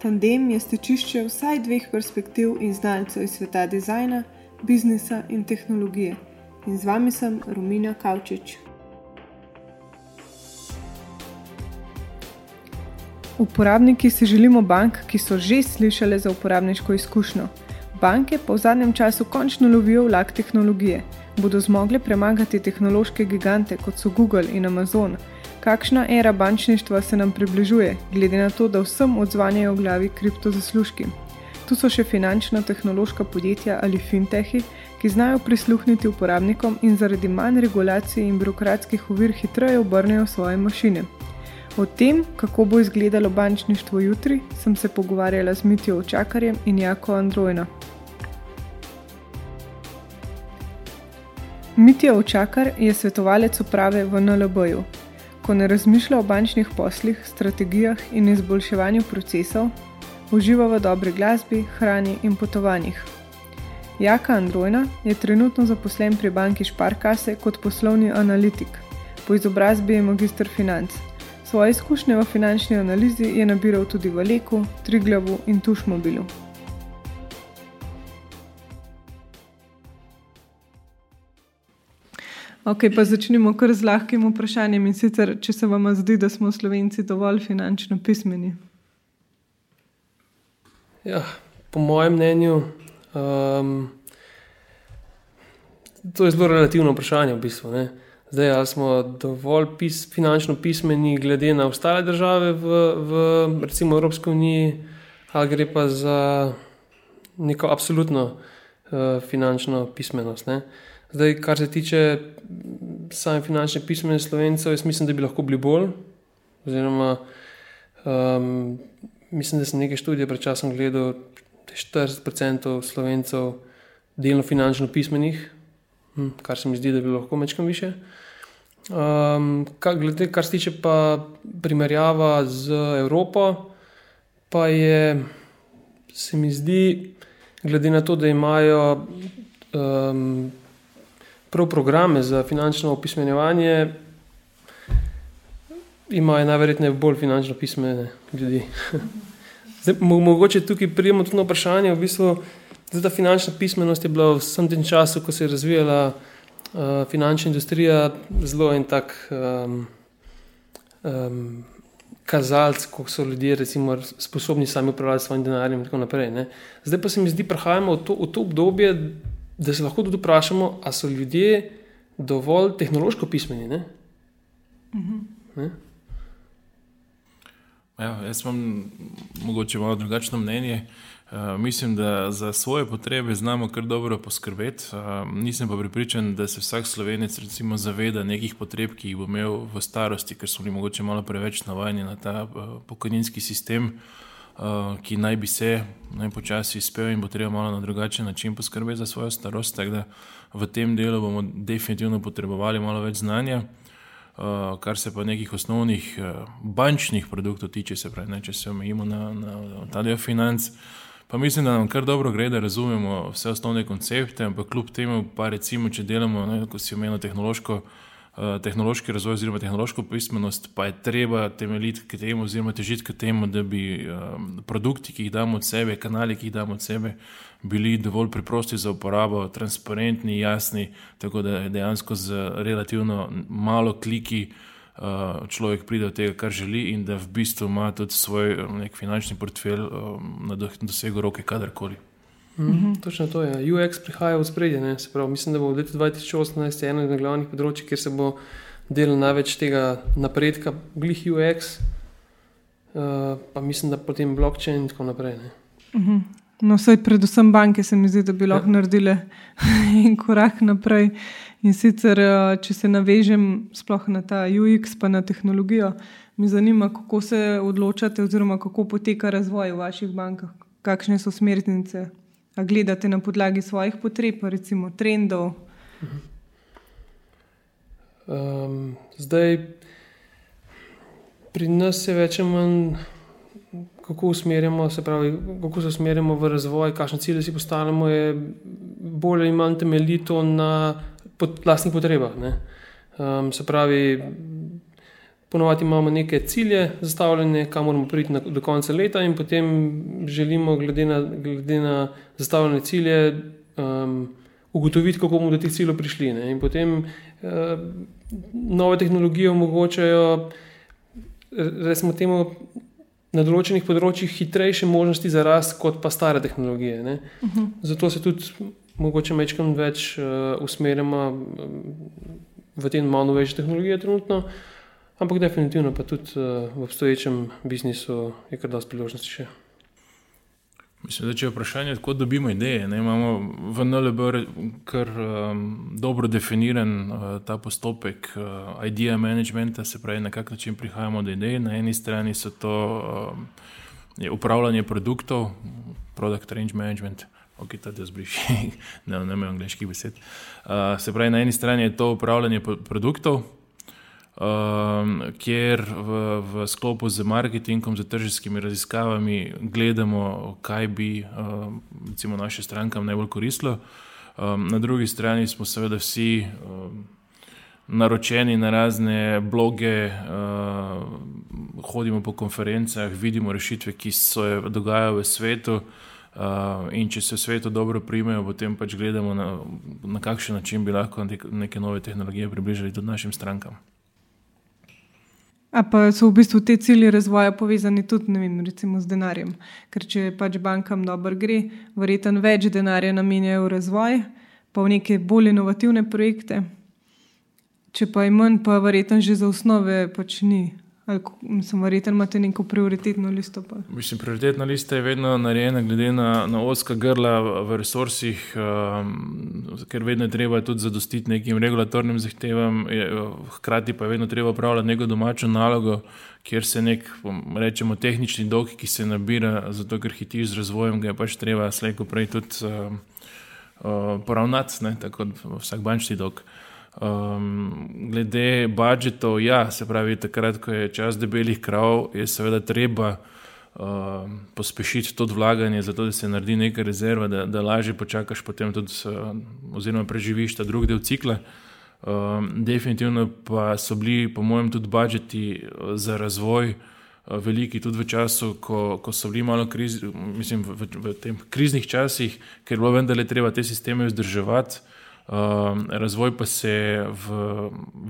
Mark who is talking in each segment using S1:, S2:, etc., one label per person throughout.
S1: Tandem je stečišče vsaj dveh perspektiv in znalcev iz sveta dizajna, biznisa in tehnologije. In z vami sem Romina Kavčič. Uporabniki si želimo bank, ki so že slišali za uporabniško izkušnjo. Banke pa v zadnjem času končno lovijo vlak tehnologije. Bodo zmogle premagati tehnološke gigante kot so Google in Amazon. Kakšna era bančništva se nam približuje, glede na to, da vsem odzvanjajo v glavi kriptozaslužki? Tu so še finančno-tehnološka podjetja ali fintechi, ki znajo prisluhniti uporabnikom in zaradi manj regulacij in birokratskih ovir hitreje obrnejo svoje mašine. O tem, kako bo izgledalo bančništvo jutri, sem se pogovarjala z Mitijo Očakarjem in Jako Androjna. Mitja Očakar je svetovalec uprave v NLB-ju. Ko ne razmišlja o bančnih poslih, strategijah in izboljševanju procesov, uživa v dobri glasbi, hrani in potovanjih. Jaka Androjna je trenutno zaposlen pri banki Šparkase kot poslovni analitik. Po izobrazbi je magistr financ. Svoje izkušnje v finančni analizi je nabiral tudi v Leku, Triglavu in Tušmobilu. Ok, pa začnimo kar z lahkim vprašanjem in sicer, če se vam zdi, da smo Slovenci dovolj finančno pismeni.
S2: Ja, po mojem mnenju, um, to je zelo relativno vprašanje v bistvu. Ne? Zdaj, ali smo dovolj pis, finančno pismeni, glede na ostale države v, v recimo Evropski uniji, ali gre pa za neko absolutno uh, finančno pismenost. Ne? Zdaj, kar se tiče same finančne pismenosti slovencev, jaz mislim, da bi lahko bili bolj. Oziroma, um, mislim, da sem nekaj študij pred časom gledal, da je 40% slovencev delno finančno pismenih, Hm, kar se mi zdi, da bi lahko mečkam više. Um, kar, glede, kar se tiče pa primerjava z Evropo, pa je, se mi zdi, glede na to, da imajo um, prav programe za finančno opismenjevanje, imajo najverjetneje bolj finančno pismene ljudi. Zdaj, mogoče tukaj prijemo tudi na vprašanje, v bistvu, Zdaj, ta finančna pismenost je bila v vsem tem času, ko se je razvijala uh, finančna industrija, zelo en tak um, um, kazalec, kako so ljudje recimo, sposobni sami upravljati svojim denarjem in tako naprej. Ne. Zdaj pa se mi zdi, da prihajamo v to, v to obdobje, da se lahko tudi vprašamo, ali so ljudje dovolj tehnološko pismeni. Ne? Mhm. Ne?
S3: Ja, jaz imam mogoče malo drugačno mnenje. Eh, mislim, da za svoje potrebe znamo kar dobro poskrbeti. Uh, nisem pa pripričan, da se vsak slovenec recimo, zaveda nekih potreb, ki jih bo imel v starosti, ker smo bili mogoče malo preveč navajeni na ta uh, pokojninski sistem, uh, ki naj bi se najpočasneje izpel in bo treba malo na drugačen način poskrbeti za svojo starost. Tako da v tem delu bomo definitivno potrebovali malo več znanja. Uh, kar se pa nekih osnovnih uh, bančnih produktov tiče, se pravi, ne, če se omejimo na, na, na ta del financ, Pa mislim, da nam kar dobro gre, da razumemo vse osnovne koncepte, ampak kljub temu, pa recimo, če delamo, ne, kot si omenil, tehnološko, tehnološki razvoj oziroma tehnološko pismenost, pa je treba temeljiti k temu, oziroma težiti k temu, da bi um, produkti, ki jih damo od sebe, kanali, ki jih damo od sebe, bili dovolj preprosti za uporabo, transparentni, jasni, tako da dejansko z relativno malo kliki. Eh, človek pride do tega, kar želi, in da v bistvu ima tudi svoj eh, finančni portfelj eh, na dosegu roke, kadarkoli.
S2: Mm -hmm. Točno to je. UX prihaja v spredje. Mislim, da bo v letu 2018 eno od glavnih področji, kjer se bo delal največ tega napredka, glih UX, uh, pa mislim, da potem blockchain in tako naprej. Mm
S1: -hmm. No, vsaj predvsem banke se mi zdi, da bi lahko ja. naredile en korak naprej. In sicer, eh, če se navežem sploh na ta UX, pa na tehnologijo, me zanima, kako se odločate, oziroma kako poteka razvoj v vaših bankah, kakšne so smernice. A gledate na podlagi svojih potreb, recimo trendov?
S2: Um, zdaj, pri nas je več ali manj, kako usmerjamo, se pravi, kako se usmerjamo v razvoj, kakšne cilje si postavljamo, je bolj ali manj temeljito na pod vlastnih potrebah. Um, se pravi, Ponovadi imamo neke cilje zastavljene, kam moramo priti na, do konca leta, in potem želimo, glede na, glede na zastavljene cilje, um, ugotoviti, kako bomo do teh ciljev prišli. Ne? In potem uh, nove tehnologije omogočajo, recimo, temu, na določenih področjih hitrejše možnosti za rast, kot pa stare tehnologije. Uh mhm. -huh. Zato se tudi mogoče mečkam več uh, usmerjamo v te malo novejše tehnologije trenutno. Ampak definitivno pa tudi uh, v obstoječem biznisu je kar dosti priložnosti še.
S3: Mislim, da če je vprašanje, kako dobimo ideje, ne, imamo v NLB kar um, dobro definiran uh, ta postopek uh, idea managementa, se pravi, na kak način prihajamo do idej. Na eni strani so to um, upravljanje produktov, product range management. Ok, ta del zbriši, ne vem, angliških besed. Uh, se pravi, na eni strani je to upravljanje produktov, kjer v, v sklopu z marketingom, z tržskimi raziskavami gledamo, kaj bi um, naše strankam najbolj koristilo. Um, na drugi strani smo seveda vsi naročeni na razne bloge, uh, hodimo po konferencah, vidimo rešitve, ki se dogajajo v svetu. Uh, in če se v svetu dobro primejo, potem pač gledamo, na, na kakšen način bi lahko neke nove tehnologije približali tudi našim strankam.
S1: A pa so v bistvu te cilje razvoja povezani tudi vem, recimo, z denarjem. Ker če pač bankam dobro gre, verjetno več denarja namenjajo v razvoj, pa v neke bolj inovativne projekte. Če pa je manj, pa verjetno že za osnove pač ni. Mislim, verjetno imate neko prioritetno listo. Pa.
S3: Mislim, prioritetna lista je vedno narejena glede na, na oska grla v resursih, um, ker vedno je treba tudi zadostiti nekim regulatornim zahtevam, je, hkrati pa je vedno treba upravljati neko domačo nalogo, kjer se nek, rečemo, tehnični dolg, ki se nabira, zato ker hitiš z razvojem, ga je pač treba slejko prej tudi um, uh, poravnati, ne, tako vsak bančni dolg. Um, glede budžetov, ja, se pravi, takrat, ko je čas debelih krav, je seveda treba um, pospešiti to vlaganje, zato da se naredi nekaj rezerva, da, da lažje počakaš, potem tudi, oziroma preživiš ta drugi del cikla. Um, definitivno pa so bili, po mojem, tudi budžeti uh, za razvoj. Uh, veliki tudi v času, ko, ko so bili malo kriz, mislim, v, v, v tem kriznih časih, ker je bilo vendarle treba te sisteme vzdrževati. Ehm, razvoj pa se v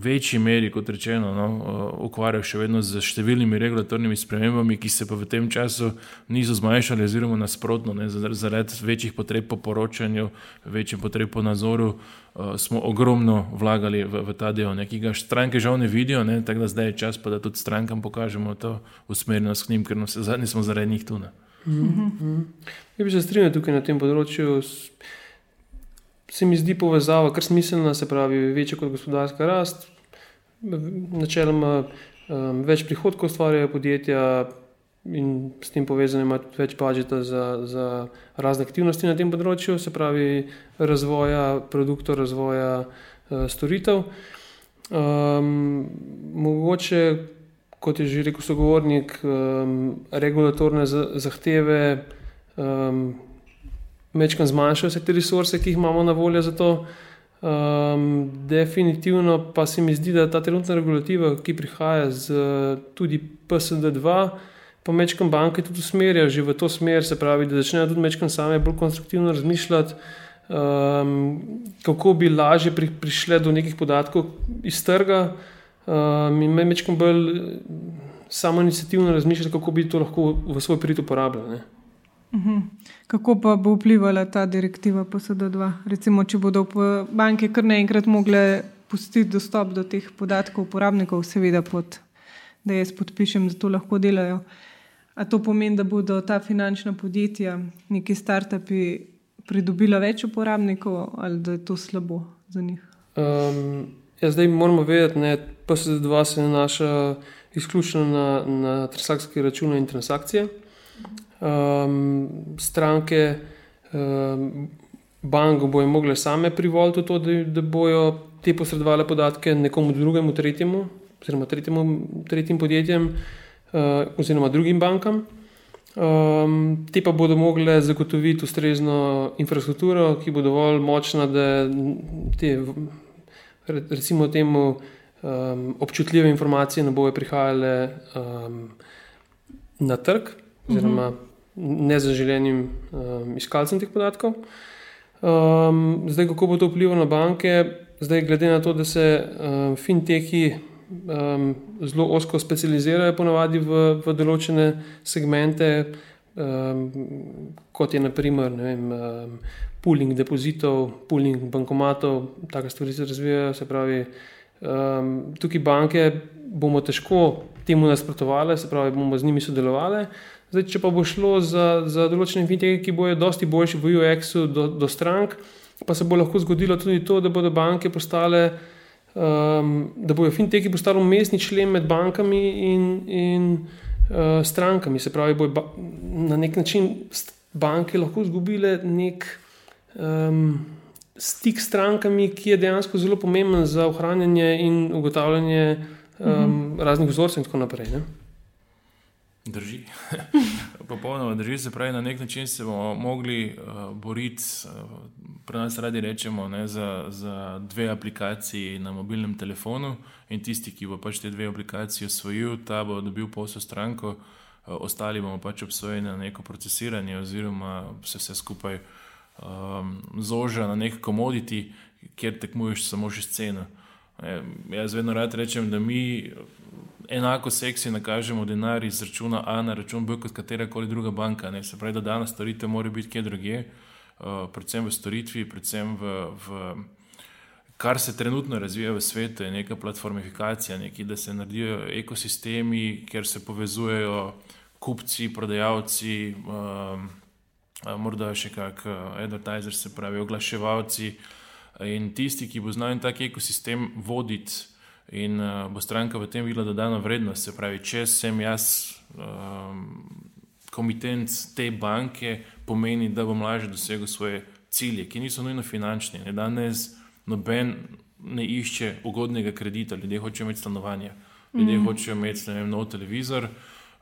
S3: večji meri, kot rečeno, no, uh, ukvarja še vedno z številnimi regulatornimi spremembami, ki se pa v tem času niso zmanjšali, oziroma nasprotno, ne, zaradi večjih potreb po poročanju, večjih potreb po nadzoru. Uh, smo ogromno vlagali v, v ta del, ne, ki ga stranke žal ne vidijo, ne, tako da zdaj je čas, pa da tudi strankam pokažemo to usmerjenost k njim, ker se zadnji smo zaradi njih tu. Mm
S2: -hmm. Ja, bi se strinjal tukaj na tem področju se mi zdi povezava kar smiselna, se pravi, večja kot gospodarska rast. Načeloma um, več prihodkov ustvarjajo podjetja in s tem povezane ima tudi več budžeta za, za razne aktivnosti na tem področju, se pravi, razvoja produktov, razvoja uh, storitev. Um, mogoče, kot je že rekel sogovornik, um, regulatorne zahteve. Um, mečkam zmanjšajo vse te resurse, ki jih imamo na voljo za to. Um, definitivno pa se mi zdi, da ta trenutna regulativa, ki prihaja z tudi PSD2, pa mečkam banke tudi usmerja že v to smer, se pravi, da začnejo tudi mečkam same bolj konstruktivno razmišljati, um, kako bi lažje pri, prišle do nekih podatkov iz trga um, in mečkam bolj samo inicijativno razmišljati, kako bi to lahko v svoj prid uporabljali.
S1: Uhum. Kako pa bo vplivala ta direktiva PSD2? Recimo, če bodo banke kar naenkrat mogle pustiti dostop do teh podatkov uporabnikov, seveda pod, da jaz podpišem, da to lahko delajo. A to pomeni, da bodo ta finančna podjetja, neki startupi, pridobila več uporabnikov ali da je to slabo za njih?
S2: Um, ja, zdaj moramo vedeti, da PSD2 se nanaša izključno na, na transakcijske račune in transakcije um, stranke, um, banke bojo mogle same privoliti to, da, da bojo te posredovali podatke nekomu drugemu, tretjemu, oziroma tretjemu, tretjim podjetjem, uh, oziroma drugim bankam. Um, te pa bodo mogle zagotoviti ustrezno infrastrukturo, ki bo dovolj močna, da te, recimo, temu um, občutljive informacije ne bodo prihajale um, na trg, oziroma uh -huh. Nezaželenim um, iskalcem teh podatkov. Um, zdaj, kako bo to vplivalo na banke, zdaj, glede na to, da se um, fintechi um, zelo osko specializirajo, ponavadi v, v določene segmente, um, kot je naprimer vem, um, pooling depozitov, pooling bankomatov, stvari se razvijajo, se pravi. Um, tukaj banke bomo težko temu nasprotovali, se pravi, bomo z njimi sodelovali. Zdaj, če pa bo šlo za, za določene fintech, ki bojo dosti boljši v UX-u do, do strank, pa se bo lahko zgodilo tudi to, da bodo banke postale, um, da bojo fintechi postali umestni člen med bankami in, in uh, strankami. Se pravi, bojo na nek način banke lahko izgubile nek. Um, stik s strankami, ki je dejansko zelo pomemben za ohranjanje in ugotavljanje um, mhm. raznih vzorcev in tako naprej. Ne?
S3: Drži. Popolnoma drži, se pravi, na nek način se bomo mogli uh, boriti, uh, pri nas radi rečemo, ne, za, za dve aplikaciji na mobilnem telefonu in tisti, ki bo pač te dve aplikaciji osvojil, ta bo dobil posel stranko, uh, ostali bomo pač obsojeni na neko procesiranje oziroma se vse skupaj um, zoža na nek komoditi, kjer tekmuješ samo še s ceno. Jaz vedno rad rečem, da mi enako seksi nakažemo denar iz računa A na račun B kot katera koli druga banka. Ne? Se pravi, da danes storitev mora biti kje drugje, uh, predvsem v storitvi, predvsem v. v Kar se trenutno razvija v svetu, je neka platformifikacija, neki, da se naredijo ekosistemi, kjer se povezujejo kupci, prodajalci, um, morda še kak advertiser, se pravi oglaševalci in tisti, ki bo znal tak ekosistem voditi in uh, bo stranka v tem videla dodano vrednost. Se pravi, če sem jaz um, komitent te banke, pomeni, da bom lažje dosegel svoje cilje, ki niso nujno finančni. Ne? Danes noben ne išče ugodnega kredita, ljudje hočejo imeti stanovanje, ljudje mm. hočejo imeti vem, nov televizor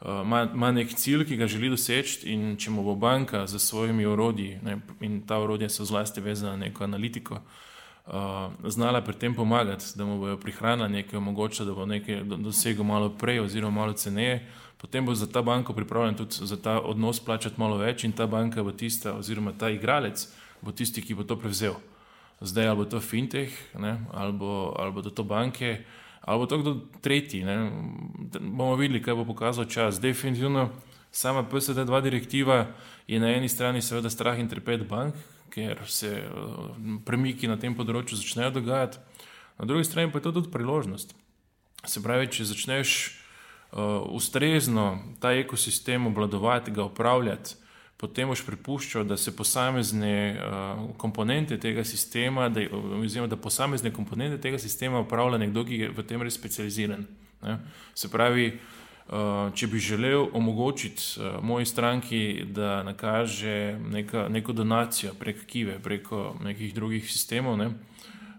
S3: ima nek cilj, ki ga želi doseči, in če mu bo banka z svojimi orodji, ne, in ta orodja so zlasti vezana na neko analitiko, uh, znala pri tem pomagati, da mu bojo prihrana nekaj omogočila, da bo nekaj dosegel malo prej, oziroma malo ceneje, potem bo za ta banko pripravljen tudi za ta odnos plačati malo več, in ta banka bo tista, oziroma ta igralec bo tisti, ki bo to prevzel. Zdaj, ali bo to fintech, ne, ali, bo, ali bo to banke ali bo to kdo tretji. Ne? Bomo videli, kaj bo pokazal čas. Definitivno, sama PSD2 direktiva je na eni strani seveda strah in trpet bank, ker se eh, premiki na tem področju začnejo dogajati, na drugi strani pa je to tudi priložnost. Se pravi, če začneš uh, ustrezno ta ekosistem obvladovati, ga upravljati, potem boš prepuščal, da se posamezne uh, komponente tega sistema, da, oziroma, da posamezne komponente tega sistema upravlja nekdo, ki je v tem res specializiran. Ne? Se pravi, uh, če bi želel omogočiti uh, moji stranki, da nakaže neka, neko donacijo prek Kive, preko nekih drugih sistemov. Ne?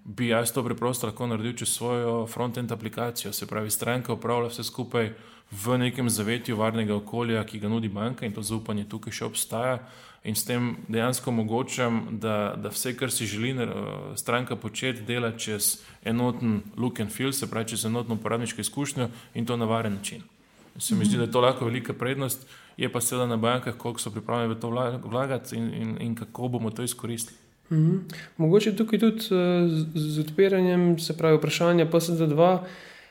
S3: Bi jaz to preprosto lahko naredil čez svojo front-end aplikacijo, se pravi, stranka upravlja vse skupaj uh, v nekem zavetju varnega okolja, ki ga nudi banka in to zaupanje tukaj še obstaja. In s tem dejansko omogočam, da, da vse, kar si želi stranka početi, dela čez enoten look and feel, se pravi čez enotno uporabniško izkušnjo in to na varen način. Se mi zdi, da je to lahko velika prednost, je pa seveda na bankah, koliko so pripravljeni v to vlagati in, in, in kako bomo to izkoristili.
S2: Mhm. Mogoče tukaj tudi z, z odpiranjem, se pravi, vprašanje PSD2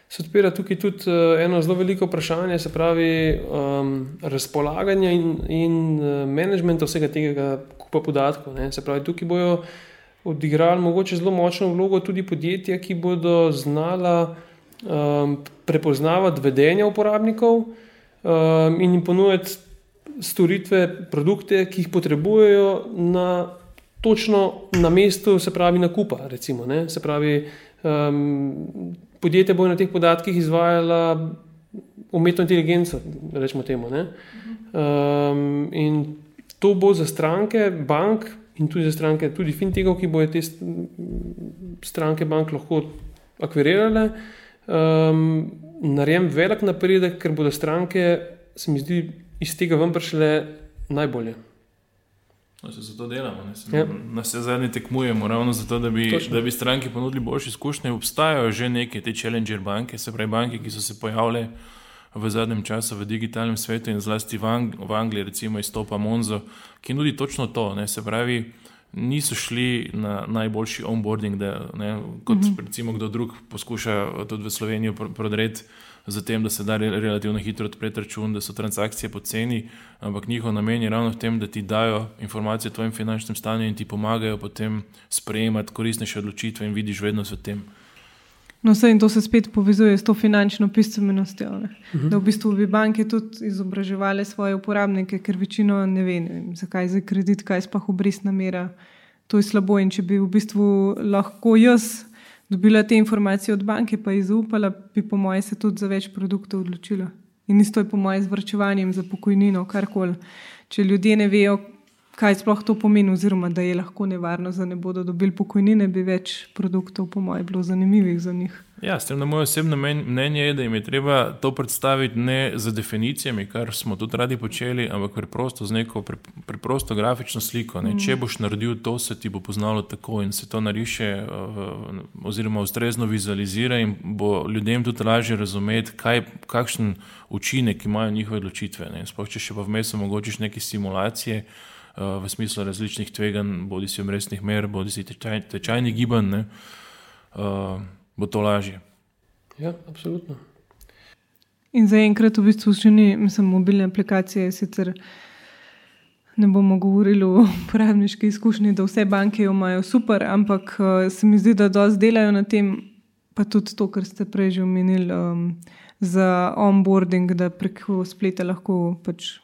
S2: se odpira tukaj tudi uh, eno zelo veliko vprašanje, se pravi um, razpolaganje in, in uh, management vsega tega kupa podatkov. Ne. Se pravi, tukaj bojo odigrali mogoče zelo močno vlogo tudi podjetja, ki bodo znala um, prepoznavati vedenje uporabnikov um, in jim ponuditi storitve, produkte, ki jih potrebujejo na. Točno na mestu, se pravi, nakupa. Recimo, se pravi, um, podjetja bojo na teh podatkih izvajala umetno inteligenco, rečemo temu. Um, in to bo za stranke bank in tudi za stranke, tudi fintechov, ki bojo te stranke bank lahko akvirirale, um, narejen velik napredek, ker bodo stranke, se mi zdi, iz tega ven prišle najbolje.
S3: No, se zato delamo, ja. na vse zadnje tekmujemo, ravno zato, da bi, da bi stranki ponudili boljše izkušnje. Obstajajo že neke te challenger banke, se pravi banke, ki so se pojavile v zadnjem času v digitalnem svetu in zlasti v, Ang v Angliji, recimo izstopa Monzo, ki nudi točno to. Ne, se pravi, niso šli na najboljši onboarding, da, ne, kot mm -hmm. recimo kdo drug poskuša tudi v Slovenijo prodreti z tem, da se da relativno hitro odpreti račun, da so transakcije poceni, ampak njihov namen je ravno v tem, da ti dajo informacije o tvojem finančnem stanju in ti pomagajo potem sprejemati koristnejše odločitve in vidiš vednost v tem.
S1: No, vse in to se spet povezuje s to finančno pismenostjo. Uh -huh. Da v bistvu bi banke tudi izobraževale svoje uporabnike, ker večino ne ve, ne vem, zakaj je za kredit, kaj sploh obrestna mera. To je slabo. In če bi v bistvu lahko jaz dobila te informacije od banke, pa jih zaupala, bi po mojem se tudi za več produktov odločila. In isto je po mojem z vrčevanjem za pokojnino, karkoli. Če ljudje ne vejo, kaj sploh to pomeni, oziroma da je lahko nevarno, da ne bodo dobili pokojnine, bi več produktov, po mojem, bilo zanimivih za njih.
S3: Ja, s tem, da moje osebno mnenje je, da jim je treba to predstaviti ne z definicijami, kar smo tudi radi počeli, ampak preprosto z neko pre, preprosto grafično sliko. Mm. Če boš naredil to, se ti bo poznalo tako in se to nariše, oziroma ustrezno vizualizira in bo ljudem tudi lažje razumeti, kaj, kakšen učinek imajo njihove odločitve. Sploh če še pa vmes omogočiš neke simulacije. V smislu različnih tveganj, bodi si omrestnih mer, bodi si tečaj, tečajnih gibanj, uh, bo to lažje.
S2: Ja, absolutno.
S1: In zaenkrat v bistvu še ni, mislim, mobilne aplikacije. Sicer ne bomo govorili o uporabniški izkušnji, da vse banke jo imajo super, ampak uh, se mi zdi, da dosti delajo na tem, pa tudi to, kar ste prej že omenili, um, za onboarding, da preko spleta lahko pač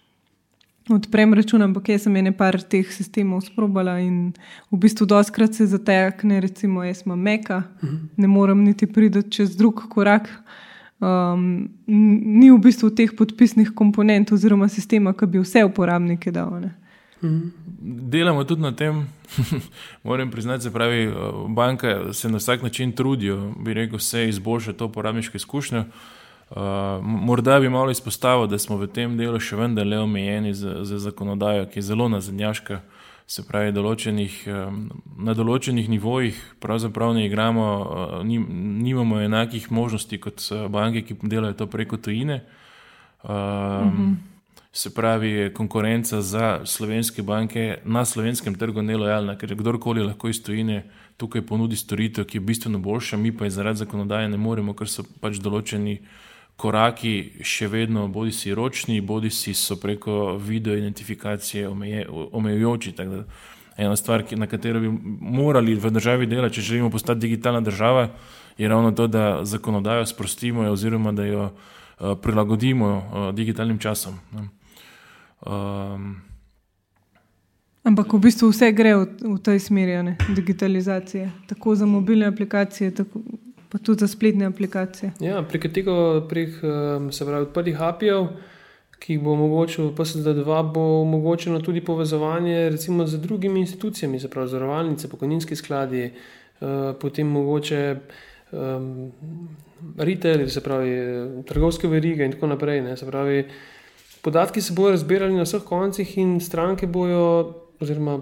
S1: odprem račun, ampak jaz sem ene par teh sistemov sprobala in v bistvu doskrat se zatekne, recimo jaz imam meka, uh mhm. -huh. ne morem niti priti čez drug korak. Um, ni v bistvu teh podpisnih komponent oziroma sistema, ki bi vse uporabnike dal. Uh mhm.
S3: Delamo tudi na tem, moram priznati, da banke se na vsak način trudijo, bi rekel, vse izboljšati to uporabniško izkušnjo. Uh, Uh, morda bi malo izpostavil, da smo v tem delu še vendar le omejeni z, z zakonodajo, ki je zelo nazadnjaška. Se pravi, določenih, um, na določenih nivojih pravzaprav ne igramo, uh, nimamo enakih možnosti kot uh, banke, ki delajo to preko tujine. Uh, uh -huh. Se pravi, konkurenca za slovenske banke na slovenskem trgu je nelojalna, ker kdorkoli lahko iz tujine tukaj ponudi storitev, ki je bistveno boljša, mi pa je zaradi zakonodaje ne moremo, ker so pač določeni koraki še vedno, bodi si ročni, bodi si so preko video identifikacije omeje, omejujoči. Ena stvar, na katero bi morali v državi delati, če želimo postati digitalna država, je ravno to, da zakonodajo sprostimo oziroma da jo uh, prilagodimo uh, digitalnim časom. Um,
S1: Ampak v bistvu vse gre v, v tej smeri, ne? digitalizacije, tako za mobilne aplikacije, tako, pa tudi za spletne aplikacije.
S2: Ja, prek tega, prek se pravi, odprtih API-jev, ki bo omogočil PSD2, bo omogočeno tudi povezovanje recimo z drugimi institucijami, se pravi, zavarovalnice, pokojninski skladi, eh, potem mogoče. Um, Retail, se pravi, trgovske verige, in tako naprej. Pravi, podatki se bodo razbirali na vseh koncih, in stranke bodo, oziroma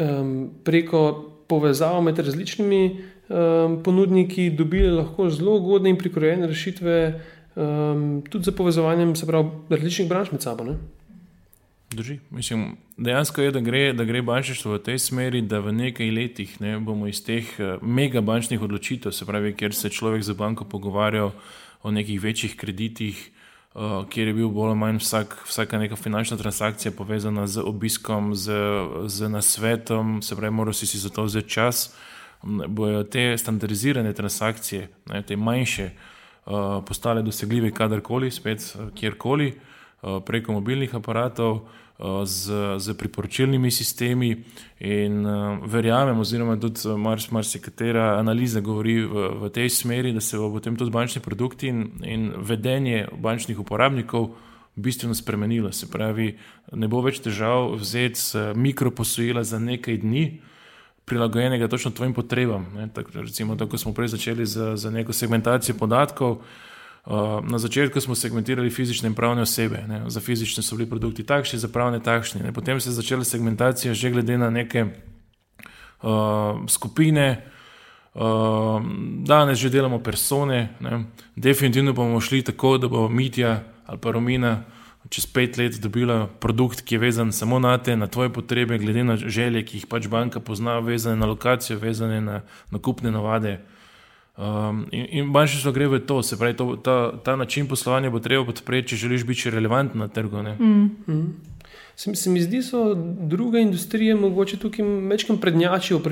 S2: um, preko povezav med različnimi um, ponudniki dobili lahko zelo ugodne in prikrojene rešitve, um, tudi za povezovanje različnih branž med sabo. Ne?
S3: Drži. Mislim, dejansko je, da gre, da gre bančništvo v tej smeri, da v nekaj letih ne, bomo iz teh uh, megabančnih odločitev, se pravi, kjer se človek za banko pogovarja o nekih večjih kreditih, uh, kjer je bil bolj ali manj vsak, vsaka neka finančna transakcija povezana z obiskom, z, z nasvetom, se pravi, moral si, si za to vzeti čas. Uh, bodo te standardizirane transakcije, ne, te manjše, uh, postale dosegljive kadarkoli, spet uh, kjerkoli, uh, preko mobilnih aparatov, z, z priporočilnimi sistemi. In uh, verjamem, oziroma tudi marsikatera mars analiza govori v, v tej smeri, da se bo potem tudi bančni produkti in, in vedenje bančnih uporabnikov. Bistveno spremenilo, se pravi, ne bo več težav vzeti mikroposojila za nekaj dni, uh, prilagojenega točno tvojim potrebam. Tako, recimo, tako smo prej začeli z, z neko segmentacijo podatkov. Uh, na začetku smo segmentirali fizične in pravne osebe. Ne. Za fizične so bili produkti takšni, za pravne takšni. Ne. Potem se je začela segmentacija že glede na neke uh, skupine. Uh, danes že delamo persone, ne. definitivno bomo šli tako, da bo Mitja ali pa Romina čez pet let dobila produkt, ki je vezan samo na te, na tvoje potrebe, glede na želje, ki jih pač banka pozna, vezane na lokacijo, vezane na nakupne navade. Um, in in bančništvo gre v to, se pravi, to, ta, ta način poslovanja bo treba podpreti, če želiš biti relevanten na trgu. Mm.
S2: Mm. Se, se mi zdi, da druge industrije mogoče tukaj večkrat prednjačijo v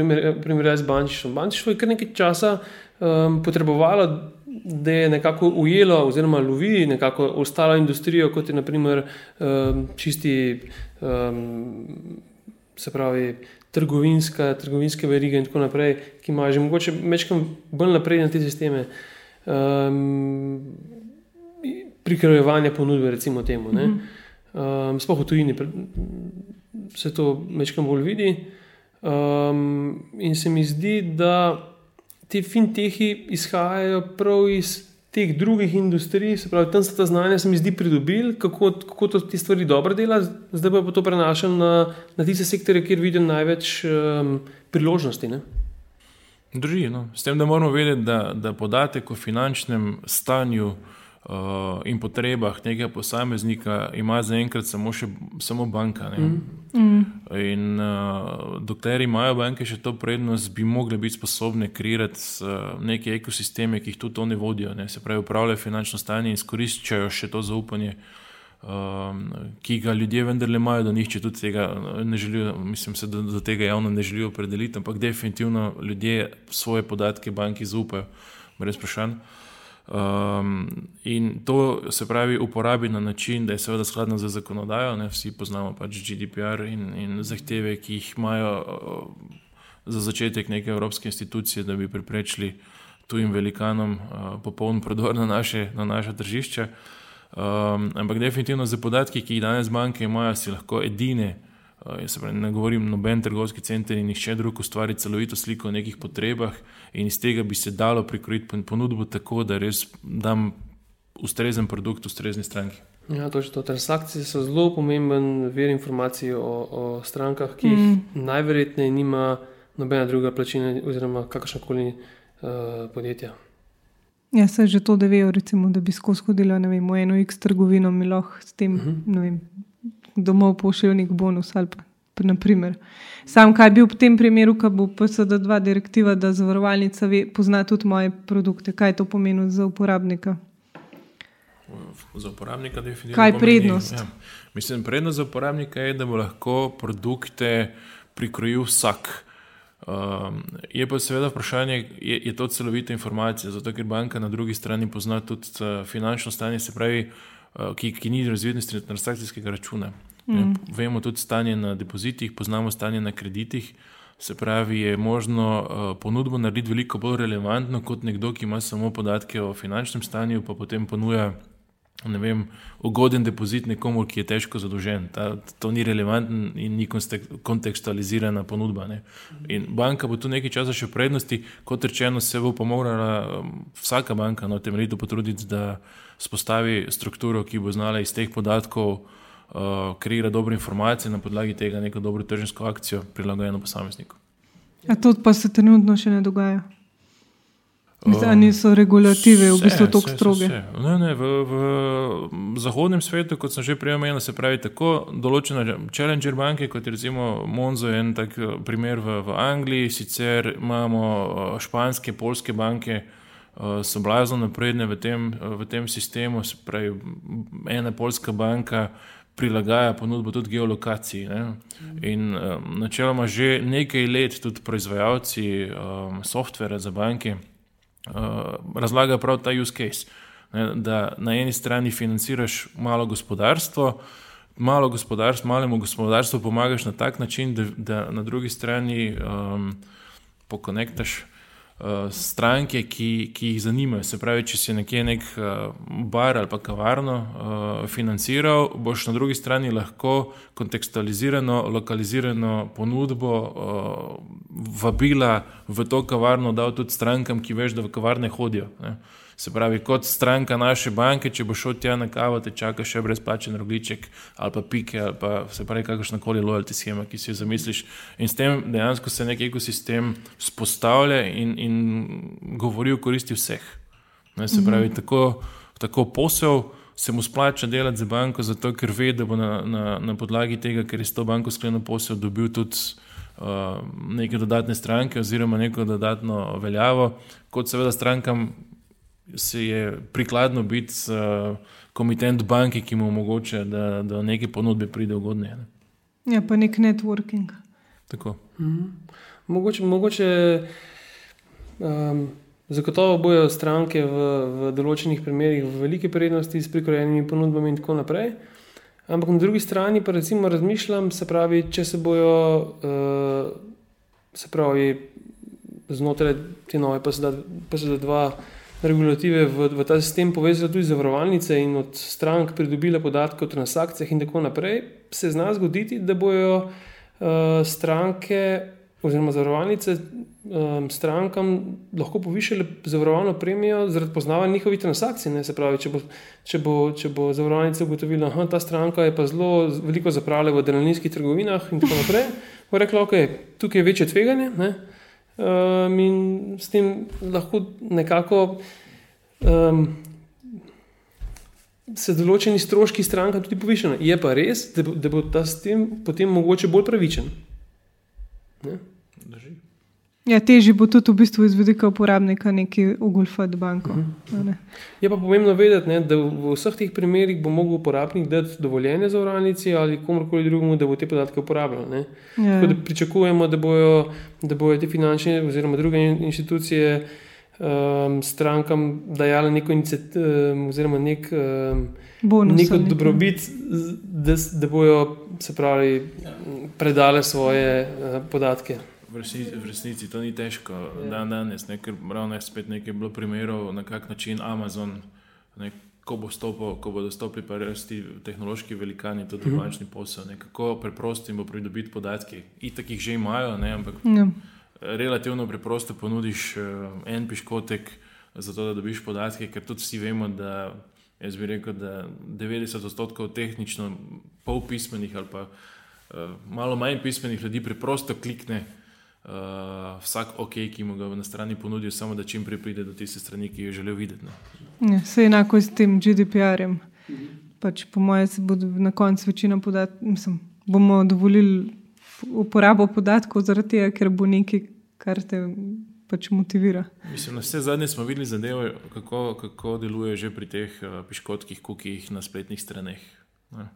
S2: primerjavi z bančništvom. Bančništvo je kar nekaj časa um, potrebovalo, da je nekako ujelo oziroma lovi nekako ostalo industrijo, kot je naprimer um, čisti. Um, Se pravi, trgovinska, trgovinske verige in tako naprej, ki imajo že mogoče večkrat bolj napredne te sisteme um, prikrojevanja ponudbe, recimo temu. Um, Sploh v tujini se to večkrat bolj vidi. Um, in se mi zdi, da ti fintehi izhajajo prav iz teh drugih industrij, se pravi, tam so ta znanja, se mi zdi, pridobili, kako, kako to te stvari dobro dela, zdaj pa to prenašam na, na tiste sektore, kjer vidim največ um, priložnosti. Ne?
S3: Drži, no. S tem, da moramo vedeti, da, da podatek o finančnem stanju in potrebah nekega posameznika ima zaenkrat samo, samo banka. Mm. Mm. In uh, dokler imajo banke še to prednost, bi mogli biti sposobni kreirati uh, neke ekosisteme, ki jih tudi oni vodijo, ne? se pravi, upravljajo finančno stanje in izkoriščajo še to zaupanje. Um, ki ga ljudje vendarle imajo, da nihče tudi tega ne želijo, mislim, se, da do tega javno ne želijo opredeliti, ampak definitivno ljudje svoje podatke banki zaupajo, brez vprašanj. Um, in to se pravi uporabi na način, da je seveda skladno z zakonodajo. Ne? Vsi poznamo pač GDPR in, in zahteve, ki jih imajo uh, za začetek neke evropske institucije, da bi preprečili tujim velikanom uh, popoln prodor na naše, na naše tržišče. Um, ampak definitivno za podatki, ki jih danes banke imajo, si lahko edine. Jaz pravi, ne govorim, noben trgovski center in nihče drug ustvari celovito sliko o nekih potrebah, in iz tega bi se dalo prikrojiti ponudbo tako, da res dam ustrezen produkt ustrezni stranki.
S2: Ja, točno. Transakcije so zelo pomemben vir informacij o, o strankah, ki jih mm. najverjetneje nima nobena druga plačina oziroma kakršnakoli uh, podjetja.
S1: Ja, se že to, da vejo, recimo, da bi skozi hodila vem, v eno X trgovino, mi lahko s tem uh mhm. -huh domov pošiljajo nek bonus. Pa, pa, Sam, kaj bi v tem primeru, ko bo PSD2 direktiva, da zavarovalnica ve, pozna tudi moje produkte, kaj to pomeni za uporabnika?
S3: Za uporabnika je definitivno.
S1: Kaj je prednost? Ja.
S3: Mislim, prednost za uporabnika je, da bo lahko produkte prikrojil vsak. Um, je pa seveda vprašanje, je, je to celovita informacija, zato ker banka na drugi strani pozna tudi uh, finančno stanje, se pravi, uh, Eh, ki, ki ni razvidnosti transakcijskega računa. Mm. Vemo tudi stanje na depozitih, poznamo stanje na kreditih. Se pravi, je možno uh, ponudbo narediti veliko bolj relevantno kot nekdo, ki ima samo podatke o finančnem stanju, pa potem ponuja vem, ugoden depozit nekomu, ki je težko zadolžen. Ta, to ni relevantno in ni kontekstualizirana ponudba. Ne. In banka bo tu nekaj časa še prednosti, kot rečeno, se bo pa morala um, vsaka banka na no, temeljito potruditi, da spostavi strukturo, ki bo znala iz teh podatkov uh, kreirati dobre informacije in na podlagi tega neko dobro tržniško akcijo prilagojeno posamezniku.
S1: A to pa se trenutno še ne dogaja? Ali niso regulative v bistvu tako stroge?
S3: Ne, ne, v, v zahodnem svetu, kot sem že prej omenil, se pravi tako določene challenger banke, kot je recimo Monzo, en tak primer v, v Angliji, sicer imamo eh, španske, polske banke, uh, so blazno napredne v tem, uh, v tem sistemu. Pravi, ena polska banka prilagaja ponudbo tudi geolokaciji. Ne? In um, načeloma že nekaj let tudi proizvajalci um, softvera za banke uh, razlagajo prav ta use case. Ne? Da na eni strani financiraš malo gospodarstvo. Malo gospodarstvo, malemu gospodarstvu pomagaš na tak način, da, da na drugi strani um, pokonektaš uh, stranke, ki, ki jih zanimajo. Se pravi, če si nekje nek uh, bar ali pa kavarno uh, financiral, boš na drugi strani lahko kontekstualizirano, lokalizirano ponudbo uh, vabila v to kavarno dal tudi strankam, ki veš, da v kavarne hodijo. Ne. Se pravi, kot stranka naše banke, če bo šel tja na kavo, te čaka še brezplačen rogliček ali pa pike ali pa se pravi kakršna koli lojalty schema, ki si jo zamisliš. In s tem dejansko se nek ekosistem spostavlja in, in govori o koristi vseh. Ne, se pravi, mm -hmm. tako, tako posel se mu splača delati za banko, zato ker ve, da bo na, na, na podlagi tega, ker je s to banko sklenil posel, dobil tudi uh, neke dodatne stranke oziroma neko dodatno veljavo, kot seveda strankam se je prikladno biti uh, komitent banke, ki mu omogoča, da, da neke ponudbe pride ugodneje.
S1: Ne? Ja, pa nek networking.
S3: Tako.
S2: Mhm. Mogoče. mogoče um, Zagotovo bojo stranke v, v določenih primerjih v veliki prednosti s prikrojenimi ponudbami in tako naprej. Ampak na drugi strani pa recimo razmišljam, se pravi, če se bojo, uh, se pravi, znotraj te nove PSD2 regulative v, v ta sistem povezali tudi zavarovalnice in od strank pridobile podatke o transakcijah in tako naprej, se zna zgoditi, da bojo uh, stranke oziroma zavarovalnice um, strankam lahko povišale zavarovalno premijo zaradi poznavanja njihovih transakcij. Ne? Se pravi, če bo, če bo, če bo zavarovalnica ugotovila, da ta stranka je pa zelo veliko zapravljala v delovniških trgovinah in tako naprej, bo rekla, ok, tukaj je večje tveganje um, in s tem lahko nekako. Um, Se določeni stroški stranka tudi povišajo. Je pa res, da bo, da bo ta s tem potem mogoče bolj pravičen. Ne?
S1: Ja, težje bo tudi v bistvu iz vidika uporabnika neki ugulfati banko. -huh.
S2: ne? Je pa pomembno vedeti, ne, da v vseh teh primerih bo mogel uporabnik dati dovoljenje za uravnici ali komorkoli drugemu, da bo te podatke uporabljal. Ja. Da pričakujemo, da bojo, da bojo te finančne oziroma druge inštitucije um, strankam dajale neko inicijativo um, oziroma nek, um, neko dobrobit, da, da bojo se pravi, predale svoje uh, podatke.
S3: V resnici, v resnici to ni težko, ja. dan danes, ne, ker ravno je spet nekaj bilo primerov, na kak način Amazon, ne, ko bo stopil, ko bodo stopili pa rasti tehnološki velikani, tudi uh mhm. -huh. bančni posel, ne, kako preprosto jim bo pridobiti podatke. Itak jih že imajo, ne, ampak ja. relativno preprosto ponudiš uh, en piškotek, zato da dobiš podatke, ker tudi vsi vemo, da jaz bi rekel, da 90 odstotkov tehnično pol pismenih ali pa uh, malo manj pismenih ljudi preprosto klikne uh, vsak ok, ki mu ga na strani ponudijo, samo da čim prej pride do tiste strani, ki jo želijo videti.
S1: Ja, Vse enako s tem GDPR-jem. Pač, po mojem, se bo na koncu večina podatkov, mislim, bomo dovolili uporabo podatkov, zaradi tega, ker bo nekaj, kar te pač motivira.
S3: Mislim, na vse zadnje smo videli zadeve, kako, kako deluje že pri teh uh, piškotkih, kukih na spletnih straneh. Ne.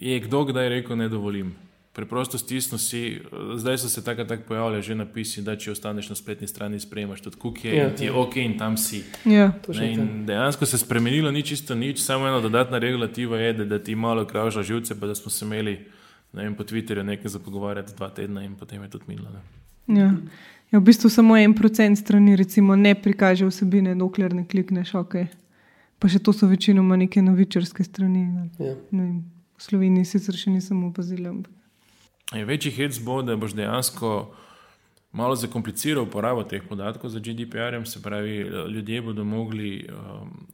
S3: Je kdo kdaj rekel, ne dovolim? Preprosto stisnil si, zdaj so se tako tak pojavljali že napisi, da če ostaneš na spletni strani, sprejmaš tudi kukije ja, in ti je ja. ok in tam si.
S1: Ja,
S3: ne, in dejansko se je spremenilo, ni čisto nič, samo ena dodatna regulativa je, da, da ti malo krajša živce, pa da smo se imeli vem, po Twitterju nekaj za pogovarjati dva tedna in potem je tudi minilo.
S1: Ja. Ja, v bistvu samo en procent strani recimo, ne prikaže vsebine, dokler ne klikneš ok. Pa še to so večinoma neke novičarske strani. Ja. Ne, v Sloveniji sicer še nisem opazila. Ampak.
S3: Večji hec bo, da boš dejansko malo zakompliciral uporabo teh podatkov za GDPR, se pravi, ljudje bodo mogli um,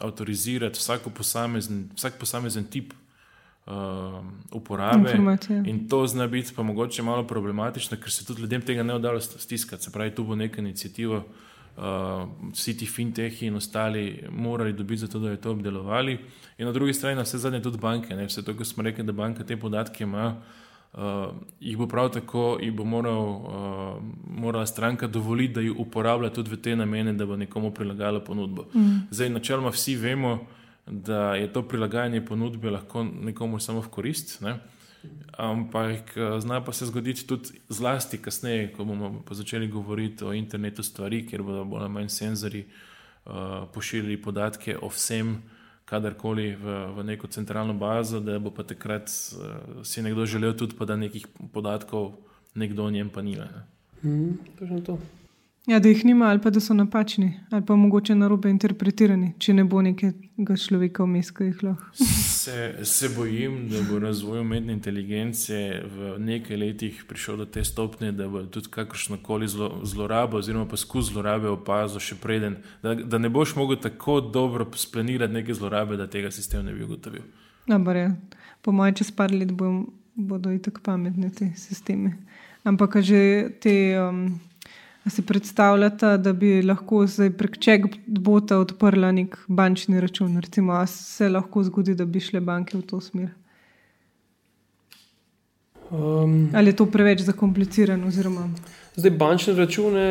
S3: avtorizirati posamezen, vsak posamezen tip um, uporabe. In to zna biti pa mogoče malo problematično, ker se tudi ljudem tega ne oddajo stiskati. Se pravi, tu bo neka inicijativa. Uh, vsi ti fintechi in ostali morali dobiti za to, da je to obdelovali. In na drugi strani, na vse zadnje, tudi banke. Ne? Vse to, kar smo rekli, da banka te podatke ima, uh, jih bo prav tako, jih bo moral, uh, morala stranka dovoliti, da jih uporablja tudi v te namene, da bo nekomu prilagajala ponudbo. Mm. Zdaj, načeloma vsi vemo, da je to prilagajanje ponudbe lahko nekomu samo v korist. Ne? Ampak eh, zna pa se zgoditi tudi zlasti kasneje, ko bomo začeli govoriti o internetu stvari, ker bodo bolj ali manj senzori uh, pošiljali podatke o vsem, kadarkoli v, v neko centralno bazo, da bo pa takrat uh, si nekdo želel tudi, da nekih podatkov nekdo o njem pa ni. Ne?
S2: Mm, to
S1: Ja, da jih nima, ali pa da so napačni, ali pa mogoče narobe interpretirani, če ne bo nekega človeka vmes, ki jih lahko.
S3: Se, se bojim, da bo razvoj umetne inteligence v nekaj letih prišel do te stopnje, da bo tudi kakršno koli zlo, zlorabo, oziroma poskus zlorabe opazil še preden, da, da ne boš mogel tako dobro splanirati neke zlorabe, da tega sistema ne bi ugotovil.
S1: Dobar, ja. Po mojem, čez par let bom, bodo i tako pametni ti sistemi. Ampak že te. Um, Si predstavljate, da bi lahko zdaj prek checkbota odprla nek bančni račun? Recimo, se lahko zgodi, da bi šle banke v to smer? Um, Ali je to preveč zakomplicirano? Oziroma?
S2: Zdaj, bančne račune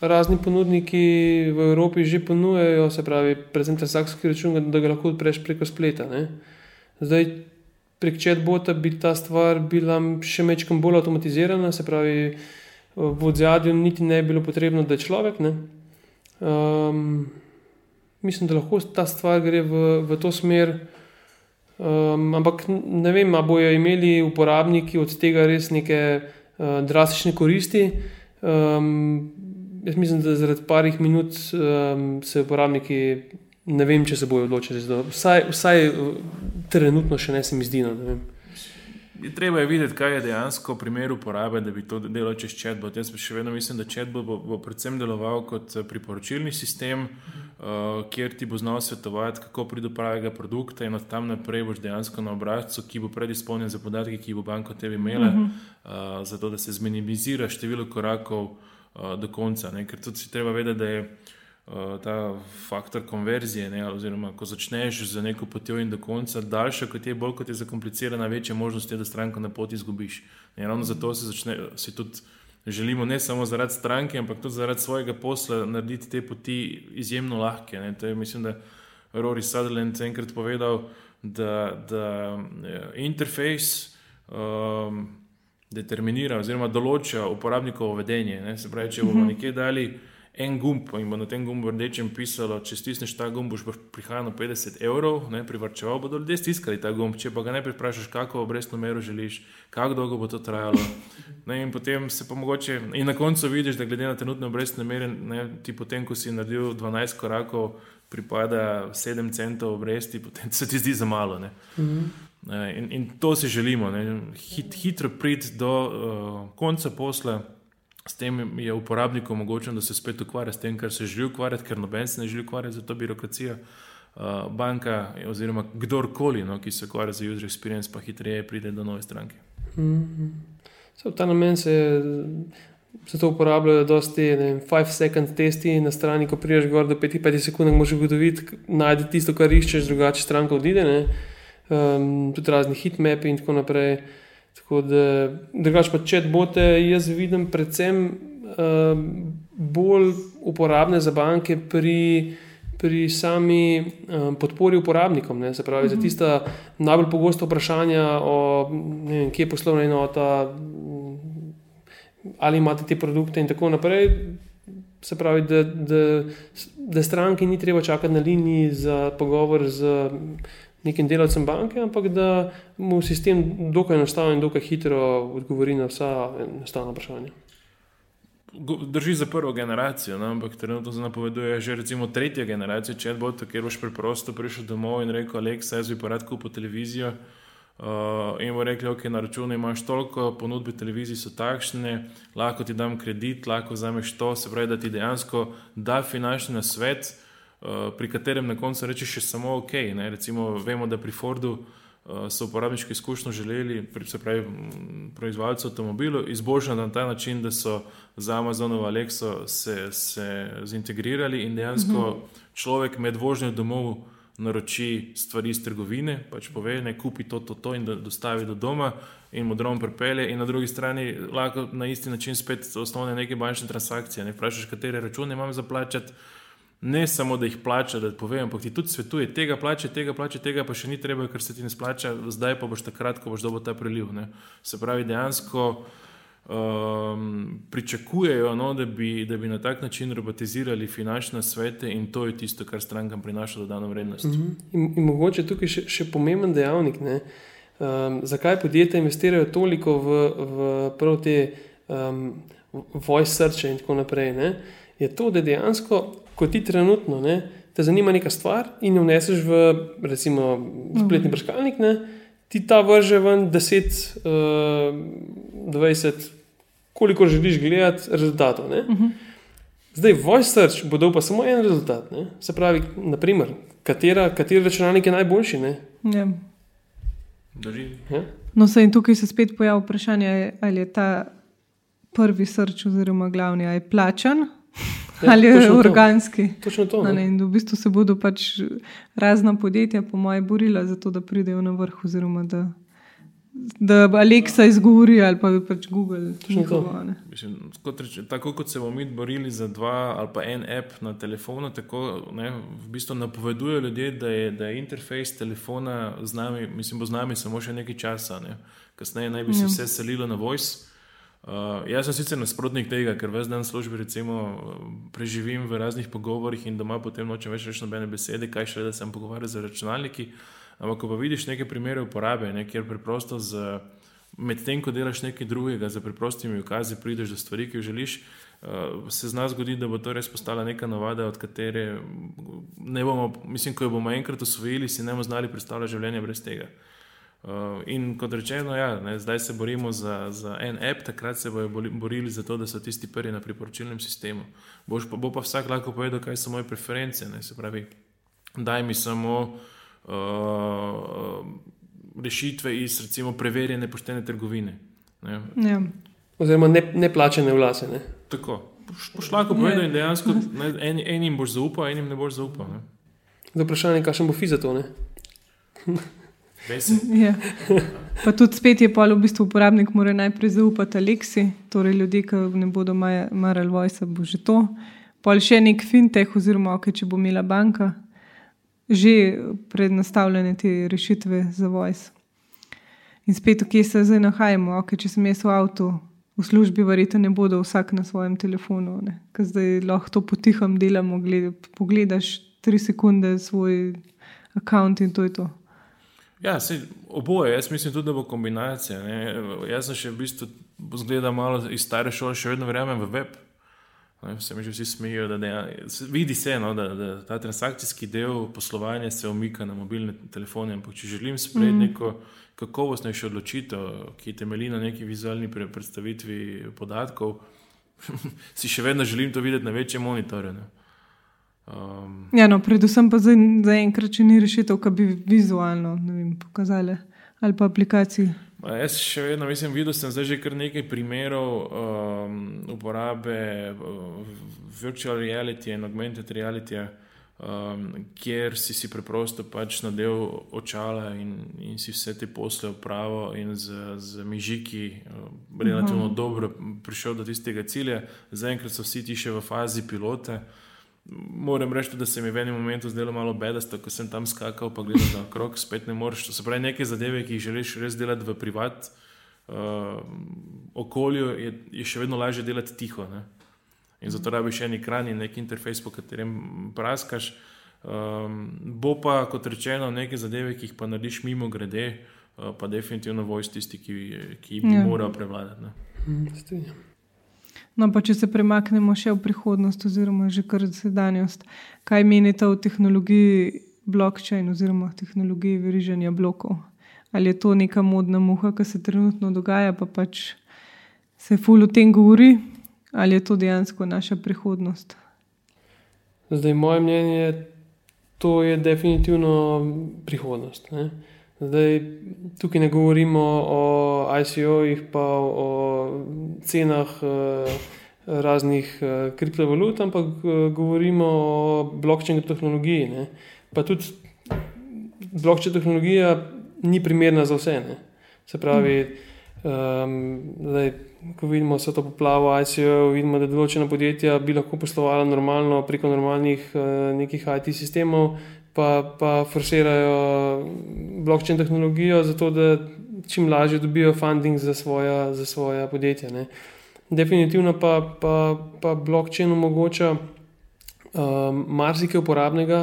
S2: razni ponudniki v Evropi že ponujajo, se pravi, predvsem transakcijski račun, da ga lahko odpreš preko spleta. Ne? Zdaj, prek checkbota bi ta stvar bila še mečkam bolj avtomatizirana, se pravi v odzadju niti ne bi bilo potrebno, da je človek. Um, mislim, da lahko ta stvar gre v, v to smer. Um, ampak ne vem, ali bojo imeli uporabniki od tega res neke uh, drastične koristi. Um, jaz mislim, da zaradi parih minut um, se uporabniki ne vem, če se bojo odločili. Vsaj, vsaj trenutno še ne se mi zdi. No,
S3: Je treba je videti, kaj je dejansko primer uporabe, da bi to delalo čez chatbot. Jaz še vedno mislim, da chatbot bo, bo predvsem deloval kot eh, priporočilni sistem, uh, kjer ti bo znal svetovati, kako priti do pravega produkta, in od tam naprej boš dejansko na obrazcu, ki bo predizpolnjen za podatke, ki bo banka tebi imela, uh -huh. uh, zato da se zminimizira število korakov uh, do konca. Ne? Ker tudi si treba vedeti, da je. Eh, ta faktor konverzije, ne, oziroma ko začneš z neko potjo in do konca, daljša kot je, bolj kot je zakomplicirana, večja možnost je, da stranko na poti izgubiš. In ravno zato se začne, si tudi želimo ne samo zaradi stranke, ampak tudi zaradi svojega posla narediti te poti izjemno lahke. Ne. To je, mislim, da Rory Sutherland enkrat povedal, da, da interfejs um, determinira oziroma določa uporabnikovo vedenje. Ne. Se pravi, če bomo mhm. nekje dali en gumb in bo na tem gumbu rdečem pisalo, če stisneš ta gumb, boš prihranil 50 evrov, ne, privrčeval bodo ljudje stiskali ta gumb. Če pa ga ne priprašaš, kako obrestno mero želiš, kako dolgo bo to trajalo. Ne, in potem se pa mogoče, in na koncu vidiš, da glede na trenutne obrestne mere, ne, ti potem, ko si naredil 12 korakov, pripada 7 centov obresti, potem se ti zdi za malo. Mhm. In, in to si želimo, Hit, hitro priti do uh, konca posla. S tem je uporabniku omogočeno, da se spet ukvarja s tem, kar se želi ukvarjati, ker noben se ne želi ukvarjati z to birokracijo. Uh, banka, oziroma kdorkoli, no, ki se ukvarja z user experience, pa hitreje pride do nove stranke. Mm
S2: -hmm. V ta namen se, se to uporabljajo, da ti 5-second testi na strani, ko priješ gor do 5-5 sekund, moš ugotoviti, najti tisto, kar iščeš, drugače stranka odide. Um, tudi razni hitmapi in tako naprej. Tako da, drugač pa če bote, jaz vidim predvsem uh, bolj uporabne za banke pri, pri sami um, podpori uporabnikom. Ne, se pravi, mm -hmm. za mhm. tista najbolj pogosta vprašanja, o, vem, kje je poslovna enota, ali imate te produkte in tako naprej. Se pravi, da, da, da stranki ni treba čakati na liniji za pogovor z nekim delavcem banke, ampak da mu sistem dokaj enostavno in dokaj hitro odgovori na vsa enostavna vprašanja.
S3: Drži za prvo generacijo, no? ampak trenutno se napoveduje že recimo tretja generacija, če bo to, kjer boš preprosto prišel domov in rekel: Alexa, jaz bi rad kupil televizijo. Uh, in bo rekel, ok, na računu imaš toliko, ponudbe televizije so takšne, lahko ti dam kredit, lahko vzameš to, se pravi, da ti dejansko da finančni nasvet, Eh, pri katerem na koncu rečeš samo ok. Ne? Recimo, vemo, da pri Fordu uh, so uporabniški izkušnjo želeli, se pravi, proizvajalci avtomobilov, izboljšati na ta način, da so za Amazonovo Alexo se, se zintegrirali in dejansko mhm. -huh. človek med vožnjo domov naroči stvari iz trgovine, pač pove, ne kupi to, to, to in da dostavi do doma. In modrom prepele, in na drugi strani lahko na isti način spet osnovne neke bančne transakcije. Ne vprašaš, katere račune imam za plačati, ne samo da jih plača, da povem, ampak ti tudi svetuje, tega plače, tega plače, tega pa še ni treba, ker se ti ne splača, zdaj pa boš takrat, ko boš dobil ta priliv. Ne. Se pravi, dejansko um, pričakujejo, no, da, bi, da bi na tak način robotizirali finančne svete in to je tisto, kar strankam prinaša dodano vrednost. Mm
S2: -hmm. in, in mogoče tukaj še, še pomemben dejavnik, um, zakaj podjetja investirajo toliko v, v te um, voice search in tako naprej, ne, je to, da dejansko, ko ti trenutno ne, te zanima neka stvar in jo vneseš v, recimo, spletni brskalnik, ne, ti ta vrže ven 10, uh, 20, koliko želiš gledati rezultatov. Ne. Zdaj, voice search bo dal pa samo en rezultat. Ne. Se pravi, naprimer, katera, kateri računalnik je najboljši. Ne.
S1: Ja.
S3: Drži.
S2: Ja?
S1: No, se in tukaj se spet pojavlja vprašanje, ali je ta prvi srč, oziroma glavni, ali je plačan
S2: Ja,
S1: ali je
S2: točno to.
S1: organski.
S2: Točno to.
S1: No,
S2: Ne.
S1: ne, in v bistvu se bodo pač razna podjetja, po mojem, borila za to, da pridejo na vrh, oziroma da, da Alexa izgovori ali pa pač Google. Njihovo, ne.
S3: Mislim, kot reče, tako kot se bomo mi borili za dva ali pa en app na telefonu, tako ne, v bistvu napovedujejo ljudje, da je, da je interfejs telefona z nami, mislim, bo z nami samo še nekaj časa. Ne. Kasneje naj bi se
S1: Ja.
S3: vse selilo na voice. Uh, jaz sem sicer nasprotnik tega, ker ves dan v službi recimo, preživim v raznih pogovorih in doma potem nočem več reči nobene besede, kaj še da sem pogovarjal z računalniki. Ampak, ko pa vidiš neke primere uporabe, ne, kjer preprosto z, medtem ko delaš nekaj drugega, z preprostimi ukazi prideš do stvari, ki jih želiš, uh, se zna zgoditi, da bo to res postala neka navada, od katere ne bomo, mislim, ko jo bomo enkrat usvojili, si ne bomo znali predstavljati življenje brez tega. Uh, in kot rečeno, ja, ne, zdaj se borimo za, za en app, takrat se boli- borili za to, da so tisti prvi na priporočilnem sistemu. Boš pa, bo pa vsak lahko povedal, kaj so moje preference. Ne, se pravi, daj mi samo uh, rešitve iz recimo preverjene poštene trgovine. Ne.
S1: Ja.
S2: Oziroma, ne, ne plačene vlase. Ne.
S3: Tako. Boš, boš lahko povedal in dejansko ne, en, enim boš zaupal, enim ne boš zaupal. Ne.
S2: Zdaj vprašanje, kakšen bo fi za to.
S1: Ja. Pa tudi spet je pol v bistvu uporabnik mora najprej zaupati Aleksi, torej ljudi, ki ne bodo marali Voice, bo že to. Pol še nek fintech, oziroma okay, če bo imela banka že prednastavljene te rešitve za Voice. In spet, kje se zdaj nahajamo, okay, če sem jaz v avtu, v službi, verjetno ne bodo vsak na svojem telefonu, ker zdaj lahko to potiham delamo, gled, pogledaš tri sekunde svoj račun in to je to.
S3: Ja, sej, oboje. Jaz mislim tudi, da bo kombinacija. Ne. Jaz sem še v bistvu zgleda malo iz stare šole, še vedno verjamem v web. Ne, se mi že vsi smejijo, da deja, se- vidi se, no, da, da ta transakcijski del poslovanja se umika na mobilne telefone. Ampak če želim sprejeti mm. neko kakovostnejšo odločitev, ki temelji na neki vizualni pre- predstavitvi podatkov, si še vedno želim to videti na večjem monitorju. Ne. Um,
S1: Ja, no, predvsem pa za- zaenkrat, če ni rešitev, ki bi vizualno vem, pokazali ali pa aplikaciji.
S3: Jaz še vedno mislim, videl sem zdaj že kar nekaj primerov um, uporabe uh, virtual reality in augmented reality, um, kjer si si preprosto pač nadel očala in, in si vse te posle opravil in z, z mižiki uh, relativno uh -huh. dobro prišel do tistega cilja. Zaenkrat so vsi ti še v fazi pilota. Moram reči, da se mi je v enem momentu zdelo malo bedasto, ko sem tam skakal, pa gledal na krog, spet ne moreš. To se pravi, neke zadeve, ki jih želiš res delati v privat uh, okolju, je, je še vedno lažje delati tiho. Ne? In zato rabiš en ekran in nek interfejs, po katerem praskaš. Um, bo pa, kot rečeno, neke zadeve, ki jih pa narediš mimo grede, uh, pa definitivno vojs tisti, ki, ki bi
S1: Ja.
S3: moral prevladati. Ne?
S2: Hm, strinjam.
S1: No, pa če se premaknemo še v prihodnost, oziroma že kar sedanjost, kaj menite o tehnologiji blockchain oziroma tehnologiji veriženja blokov? Ali je to neka modna muha, ki se trenutno dogaja, pa pač se ful o tem govori, ali je to dejansko naša prihodnost?
S2: Zdaj, moje mnenje, to je definitivno prihodnost. Ne? Zdaj, tukaj ne govorimo o ICO-jih, pa o cenah eh, raznih eh, kriptovalut, ampak eh, govorimo o blockchain tehnologiji. Ne? Pa tudi blockchain tehnologija ni primerna za vse. Ne? Se pravi, um, zdaj, ko vidimo vse to poplavo ICO, vidimo, da določena podjetja bi lahko poslovala normalno preko normalnih uh, nekih IT sistemov, pa, pa forsirajo blockchain tehnologijo, zato da čim lažje dobijo funding za svoja, za svoja podjetja. Ne. Definitivno pa, pa, pa blockchain omogoča um, marsikaj uporabnega,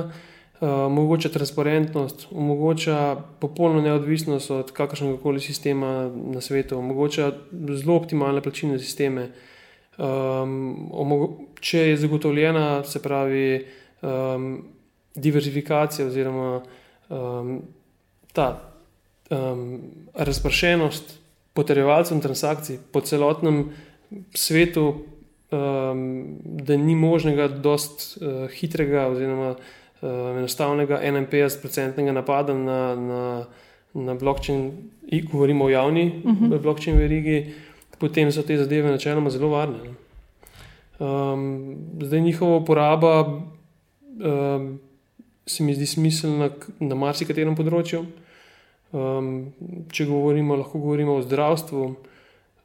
S2: uh, omogoča transparentnost, omogoča popolno neodvisnost od kakršnega koli sistema na svetu, omogoča zelo optimalne plačilne sisteme. Um, če je zagotovljena, se pravi, um, diverzifikacija oziroma um, ta um, razpršenost potrebovalcev transakcij po celotnem svetu, um, da ni možnega dost uh, hitrega oziroma uh, enostavnega 51-odstotnega napada na, na, na blockchain, govorimo o javni uh -huh. blockchain verigi, potem so te zadeve načeloma zelo varne. Um, zdaj njihova uporaba um, se mi zdi smiselna na marsikaterem področju. Um, če govorimo, lahko govorimo o zdravstvu,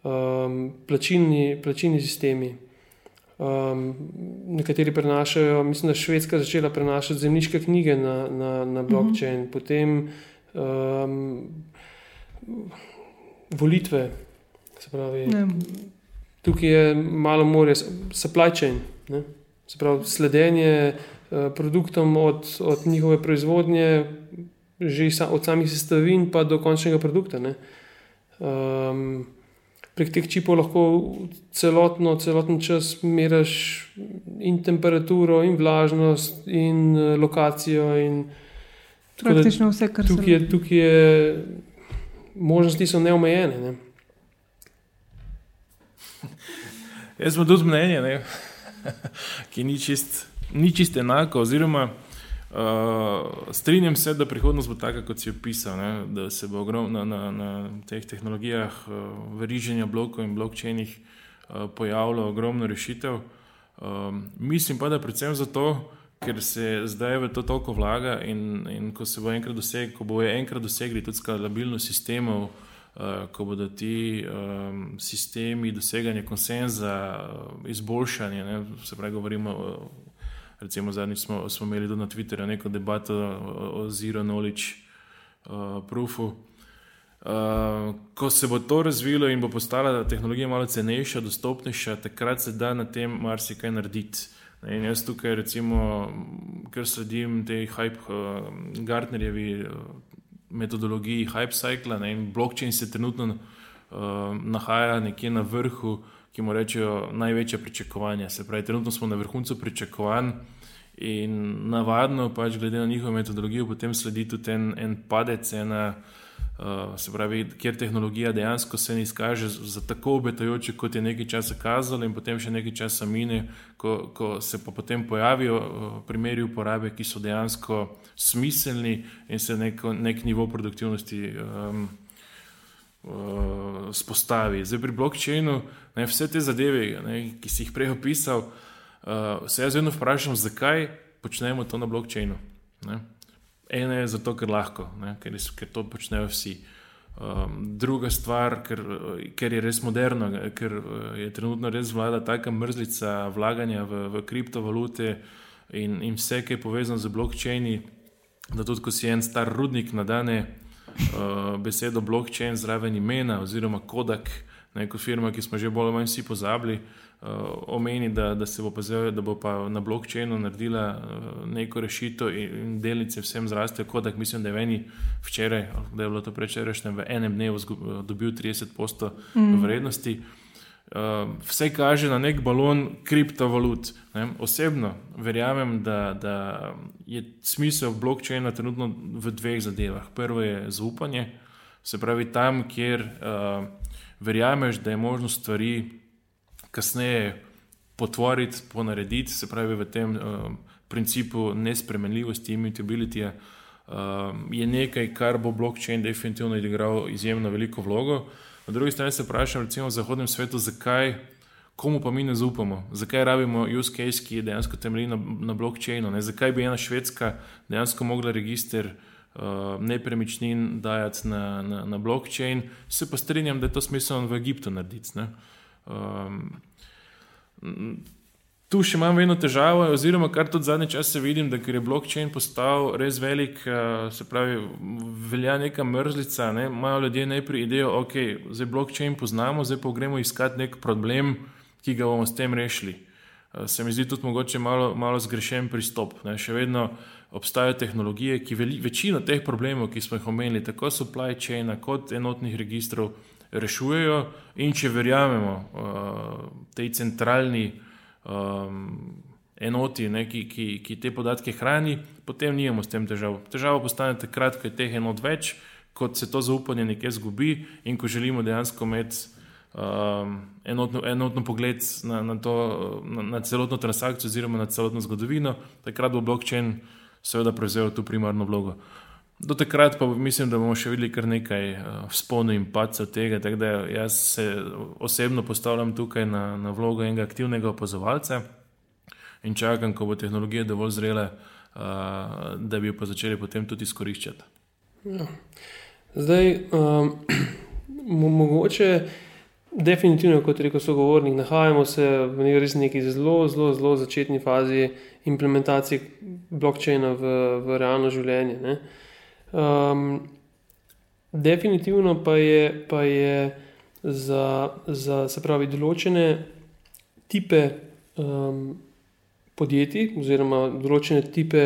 S2: um, plačilni, plačilni sistemi. Um, nekateri prenašajo, mislim, da Švedska začela prenašati zemljiške knjige na, na, na mhm. blockchain, uh -huh. potem um, volitve. Pravi, tukaj je malo more, supply chain, ne? se pravi sledenje uh, produktom od, od njihove proizvodnje, že sa, od samih sestavin pa do končnega produkta. Um, prek teh čipov lahko celotno, celoten čas meriš in temperaturo, in vlažnost, in uh, lokacijo. In
S1: Praktično vse, kar
S2: tukaj je. Tukaj je možnosti so neomejene. Ne?
S3: Jaz sem tudi mnenje, ki ni čist, ni čist enako. Oziroma, Uh, strinjam se, da prihodnost bo taka, kot si opisal, ne? da se bo na, na, na teh tehnologijah uh, veriženja blokov in blokčenih uh, pojavilo ogromno rešitev. Um, mislim pa, da predvsem zato, ker se zdaj v to toliko vlaga in, in ko se bo enkrat dosegli, ko bo enkrat dosegli tudi skalabilnost sistemov, uh, ko bodo ti um, sistemi doseganja konsenza, uh, izboljšanje, ne? se pravi, govorimo o Recimo, zadnjič smo, smo imeli tudi na Twitterju neko debato o, o Zero Knowledge uh, Proofu. Uh, ko se bo to razvilo in bo postala tehnologija malo cenejša, dostopnejša, takrat se da na tem marsikaj narediti. In jaz tukaj, recimo, ker sledim tej hype, uh, Gartnerjevi uh, metodologiji Hype Cycle, ne, in blockchain se trenutno uh, nahaja nekje na vrhu ki mu rečejo največja pričakovanja. Se pravi, trenutno smo na vrhuncu pričakovanj in navadno, pač glede na njihovo metodologijo, potem sledi tudi en, en padec, ena, uh, se pravi, kjer tehnologija dejansko se ne izkaže za tako obetajoče, kot je nekaj časa kazalo, in potem še nekaj časa mine, ko, ko se pa potem pojavijo uh, primeri uporabe, ki so dejansko smiselni in se neko, nek nivo produktivnosti. Um, uh, spostavi. Zdaj pri blockchainu, ne, vse te zadeve, ne, ki si jih prej opisal, uh, se jaz vedno vprašam, zakaj počnemo to na blockchainu. Ne. Ena je zato, ker lahko, ne, ker, ker to počnejo vsi. Um, druga stvar, ker, ker je res moderno, ker je trenutno res vlada taka mrzlica vlaganja v, v kriptovalute in, in vse, kar je povezano z blockchaini, da tudi ko si en star rudnik na dane, uh, besedo blockchain zraven imena, oziroma Kodak, neko firmo, ki smo že bolj ali manj vsi pozabili, uh, omeni, da, da se bo pa, zdaj, da bo pa na blockchainu naredila uh, neko rešitev in, in delnice vsem zrastejo. Kodak, mislim, da je meni včeraj, da je bilo to prečerajšnje, v enem dnevu dobil 30% mm. vrednosti. Uh, vse kaže na nek balon kriptovalut. Ne? Osebno verjamem, da, da je smisel blokčina trenutno v dveh zadevah. Prvo je zaupanje, se pravi tam, kjer uh, verjameš, da je možno stvari kasneje potvoriti, ponarediti, se pravi v tem uh, principu nespremenljivosti, immutability. Uh, je nekaj, kar bo blokčin definitivno igral izjemno veliko vlogo. Uh, Na drugi strani se vprašam, recimo v zahodnem svetu, zakaj, komu pa mi ne zaupamo, zakaj rabimo use case, ki je dejansko temelji na, na blockchainu, ne? zakaj bi ena švedska dejansko mogla register uh, nepremičnin dajati na, na, na blockchain. Se pa strinjam, da je to smiselno v Egiptu narediti. Um, Tu še imam eno težavo, oziroma kar tudi zadnji čas vidim, da je blockchain postal res velik, eh, se pravi, velja neka mrzlica. Ne? Imajo ljudje najprej idejo, ok, zdaj blockchain poznamo, zdaj pa gremo iskati nek problem, ki ga bomo s tem rešili. Eh, se mi zdi tudi mogoče malo, malo zgrešen pristop. Ne? Še vedno obstajajo tehnologije, ki veli, večino teh problemov, ki smo jih omenili, tako supply chain, kot enotnih registrov, rešujejo. In če verjamemo uh, tej centralni um, enoti, ne, ki, ki, ki te podatke hrani, potem nimamo s tem težav. Težava postane takrat, ko je teh enot več, ko se to zaupanje nekje zgubi in ko želimo dejansko imeti. Um, enotno, enotno pogled na, na, to, na, na celotno transakcijo, oziroma na celotno zgodovino, takrat bo blockchain seveda prevzel tu primarno vlogo. Uh, Do takrat pa mislim, da bomo še videli kar nekaj uh, eh, spomnil in pacov tega. Da jaz se osebno postavljam tukaj na, na vlogo enega aktivnega opazovalca in čakam, ko bo tehnologija dovolj zrela, uh, da bi jo pa začeli potem tudi izkoriščati. Ja.
S2: Zdaj, um, mogoče, definitivno, kot rekel sogovornik, nahajamo se v neki zelo, zelo, zelo začetni fazi implementacije blokčina v, v realno življenje. Ne? Um, definitivno pa je, pa je za, za pravi, določene type um, podjetij, oziroma določene type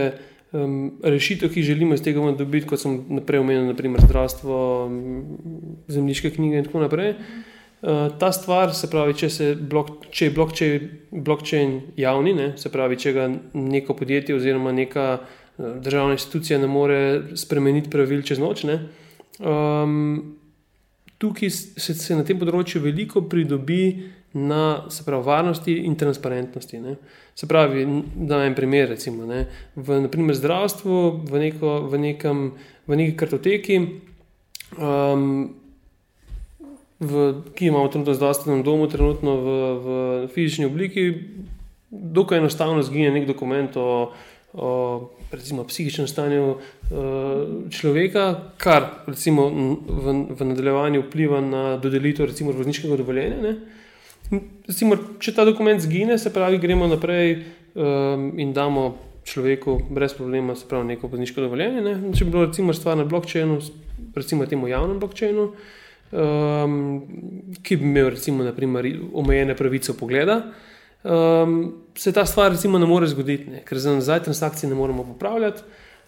S2: um, rešitev, ki želimo iz tega dobiti, kot sem naprej omenil, naprimer zdravstvo, zemljiške knjige in tako naprej. Uh, ta stvar, se pravi, če, se blok, če je blockchain, blockchain javni, ne, se pravi, če ga neko podjetje oziroma neka državna institucija ne more spremeniti pravil čez noč. Um, tukaj se, se na tem področju veliko pridobi na pravi, varnosti in transparentnosti. Ne. Se pravi, da en primer, recimo, ne, v naprimer, zdravstvu, v, neko, v, nekem, v neki kartoteki. Um, V, ki imamo trenutno v zdravstvenem domu, trenutno v, v fizični obliki, dokaj enostavno zgine nek dokument o, o recimo, psihičnem stanju uh, človeka, kar recimo, v, v nadaljevanju vpliva na dodelitev recimo, vozniškega dovoljenja. Recimo, če ta dokument zgine, se pravi, gremo naprej um, in damo človeku brez problema pravi, neko vozniško dovoljenje. Ne? Če bi bilo recimo, stvar na blokčinu, recimo temu javnem blokčinu, um, ki bi imel recimo, naprimer, omejene pravice pogleda um, se ta stvar recimo ne more zgoditi, ne? ker za nazaj transakcije ne moremo popravljati.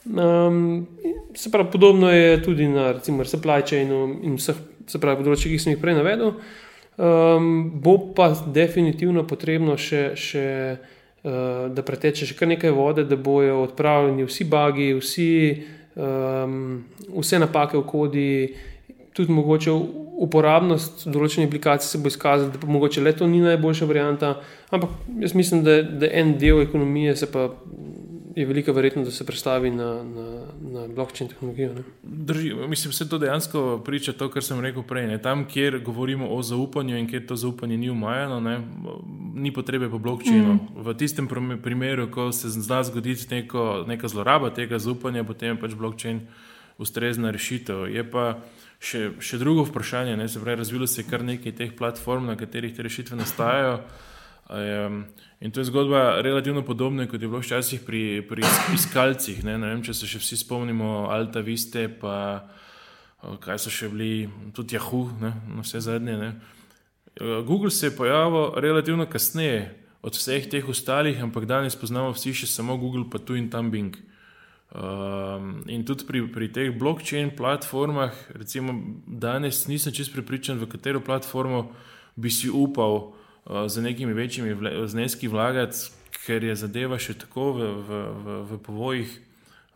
S2: Um, se pravi, podobno je tudi na recimo supply chainu in vseh področjih, ki sem jih prej navedel. Um, bo pa definitivno potrebno še, še uh, da preteče še kar nekaj vode, da bojo odpravljeni vsi bagi, vsi, um, vse napake v kodi, tudi mogoče uporabnost določenih aplikacij se bo izkazala, da pa mogoče le to ni najboljša varianta. Ampak jaz mislim, da, da en del ekonomije se pa. Je velika verjetnost, da se predstavi na, na, na blokčin tehnologijo.
S3: Drži, mislim, da se to dejansko priča to, kar sem rekel prej. Ne. Tam, kjer govorimo o zaupanju in kjer to zaupanje ni umajano, ne, ni potrebe po blokčinu. Mm. V tistem primeru, ko se zna zgoditi neko, neka zloraba tega zaupanja, potem je pač blokčin ustrezna rešitev. Je pa še, še drugo vprašanje. Ne, se pravi, razvilo se je kar nekaj teh platform, na katerih te rešitve nastajajo. Um, in to je zgodba relativno podobna, kot je bilo včasih pri, pri iskalcih. Ne, ne vem, če se še vsi spomnimo Alta Viste, pa kaj so še bili, tudi Yahoo, ne, na vse zadnje. Ne. Google se je pojavil relativno kasneje od vseh teh ostalih, ampak danes poznamo vsi še samo Google, pa tu in tam Bing. Um, in tudi pri, pri teh blockchain platformah, recimo danes nisem čest pripričan, v katero platformo bi si upal uh, z nekimi večjimi zneski vlagati, ker je zadeva še tako v, v, v, v povojih,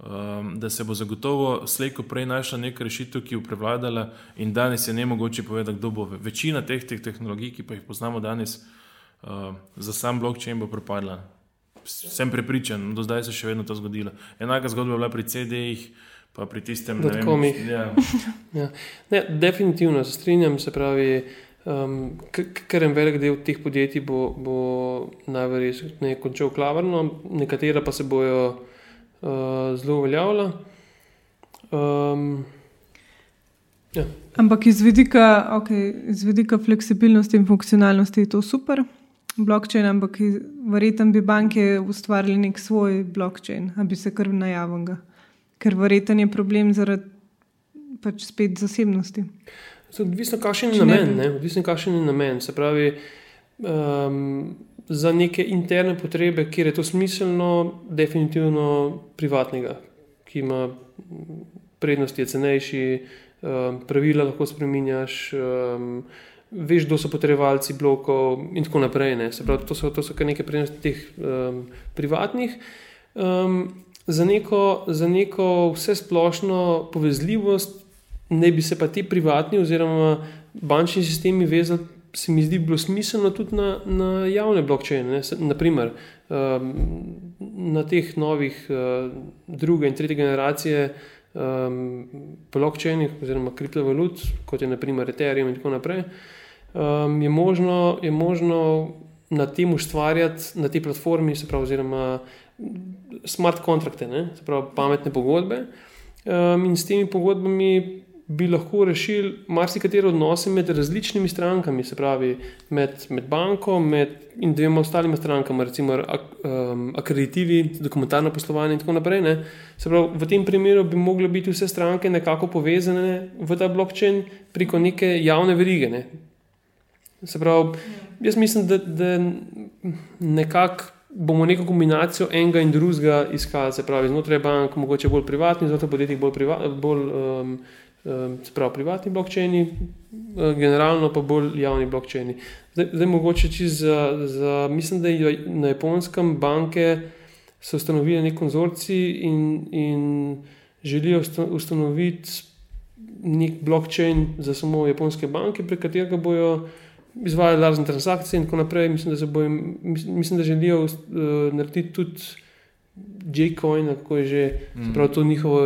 S3: um, da se bo zagotovo slejko prej našla neka rešitev, ki bo prevladala in danes je ne mogoče povedati, kdo bo. Večina teh, teh tehnologij, ki pa jih poznamo danes, uh, za sam blockchain bo propadla sem prepričan, do zdaj se je še vedno to zgodilo. Enaka zgodba je bila pri CD-jih, pa pri tistem,
S2: ki je bil tam. Definitivno se strinjam, se pravi, um, ker en velik del teh podjetij bo, bo najverjetneje končal klavrno, nekatera pa se bojo uh, zelo uveljavljala. Um,
S1: ja. Ampak iz vidika, okay, iz vidika fleksibilnosti in funkcionalnosti je to super blockchain, ampak verjetno bi banke ustvarili nek svoj blockchain, da bi se kar najavil. Ker verjetno je problem zaradi pač spet zasebnosti.
S2: Odvisno, kakšen je namen. Odvisno, kakšen je namen. Se pravi, um, za neke interne potrebe, kjer je to smiselno, definitivno privatnega, ki ima prednosti, je cenejši. um, pravila lahko spremenjaš. Um, Veš, kdo so potrebalci blokov, in tako naprej. Pravi, to, so, to so kar nekaj prednosti teh um, privatnih. Um, za, neko, za neko vse splošno povezljivost, ne bi se pa ti privatni oziroma bančni sistemi vezali, se mi zdi bilo smiselno tudi na, na javne blokčine. Naprimer, um, na teh novih uh, druge in tretje generacije um, blokčinih oziroma kriptovalut, kot je naprimer Ethereum in tako naprej, um, je, možno, je možno na tem ustvarjati, na tej platformi, se pravi, oziroma smart kontrakte, se pravi, pametne pogodbe. Um, in s temi pogodbami bi lahko rešili marsikatero odnose med različnimi strankami, se pravi med, med banko med in dvema ostalima strankama, recimo ak, um, akreditivi, dokumentarno poslovanje in tako naprej. Pravi, v tem primeru bi mogle biti vse stranke nekako povezane v ta blokčin preko neke javne verige. Ne? Se pravi, jaz mislim, da, da nekako. Bomo neko kombinacijo enega in drugega iskali, se pravi, znotraj bank, mogoče bolj privatni, znotraj podjetij bolj, priva, bolj um, sprav, privatni blokčini, eh, generalno pa bolj javni blokčini. Zdaj, zdaj mogoče za, za, mislim, da je na japonskem banke so ustanovili nek konzorci in, in želijo ustanoviti nek blokčin za samo japonske banke, prek katerega bojo izvajali razne transakcije in tako naprej. Mislim, da, bojo, mislim, da želijo uh, narediti tudi. J-coin, kako je že, mm. pravi to njihovo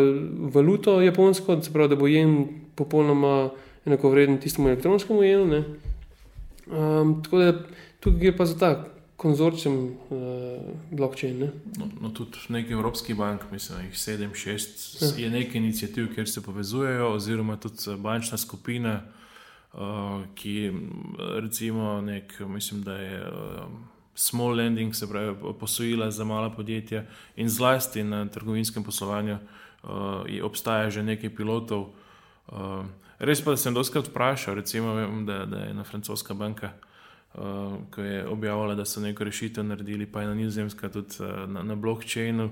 S2: valuto, japonsko, pravi, da bo jen popolnoma enako vreden tistemu elektronskemu jenu. Um, tako da tukaj je pa za ta konzorcium uh, blockchain. Ne?
S3: No, no, tudi nekaj evropskih bank, mislim, jih sedem, šest, ja. je nekaj inicijativ, kjer se povezujejo, oziroma tudi bančna skupina, uh, ki recimo nek, mislim, da je. Uh, small lending, se pravi posojila za mala podjetja in zlasti na trgovinskem poslovanju uh, obstaja že nekaj pilotov. Uh, res pa sem doskrat vprašal, recimo, vem, da, da je ena francoska banka, uh, ki je objavila, da so neko rešitev naredili, pa je na nizozemska tudi uh, na, na blockchainu.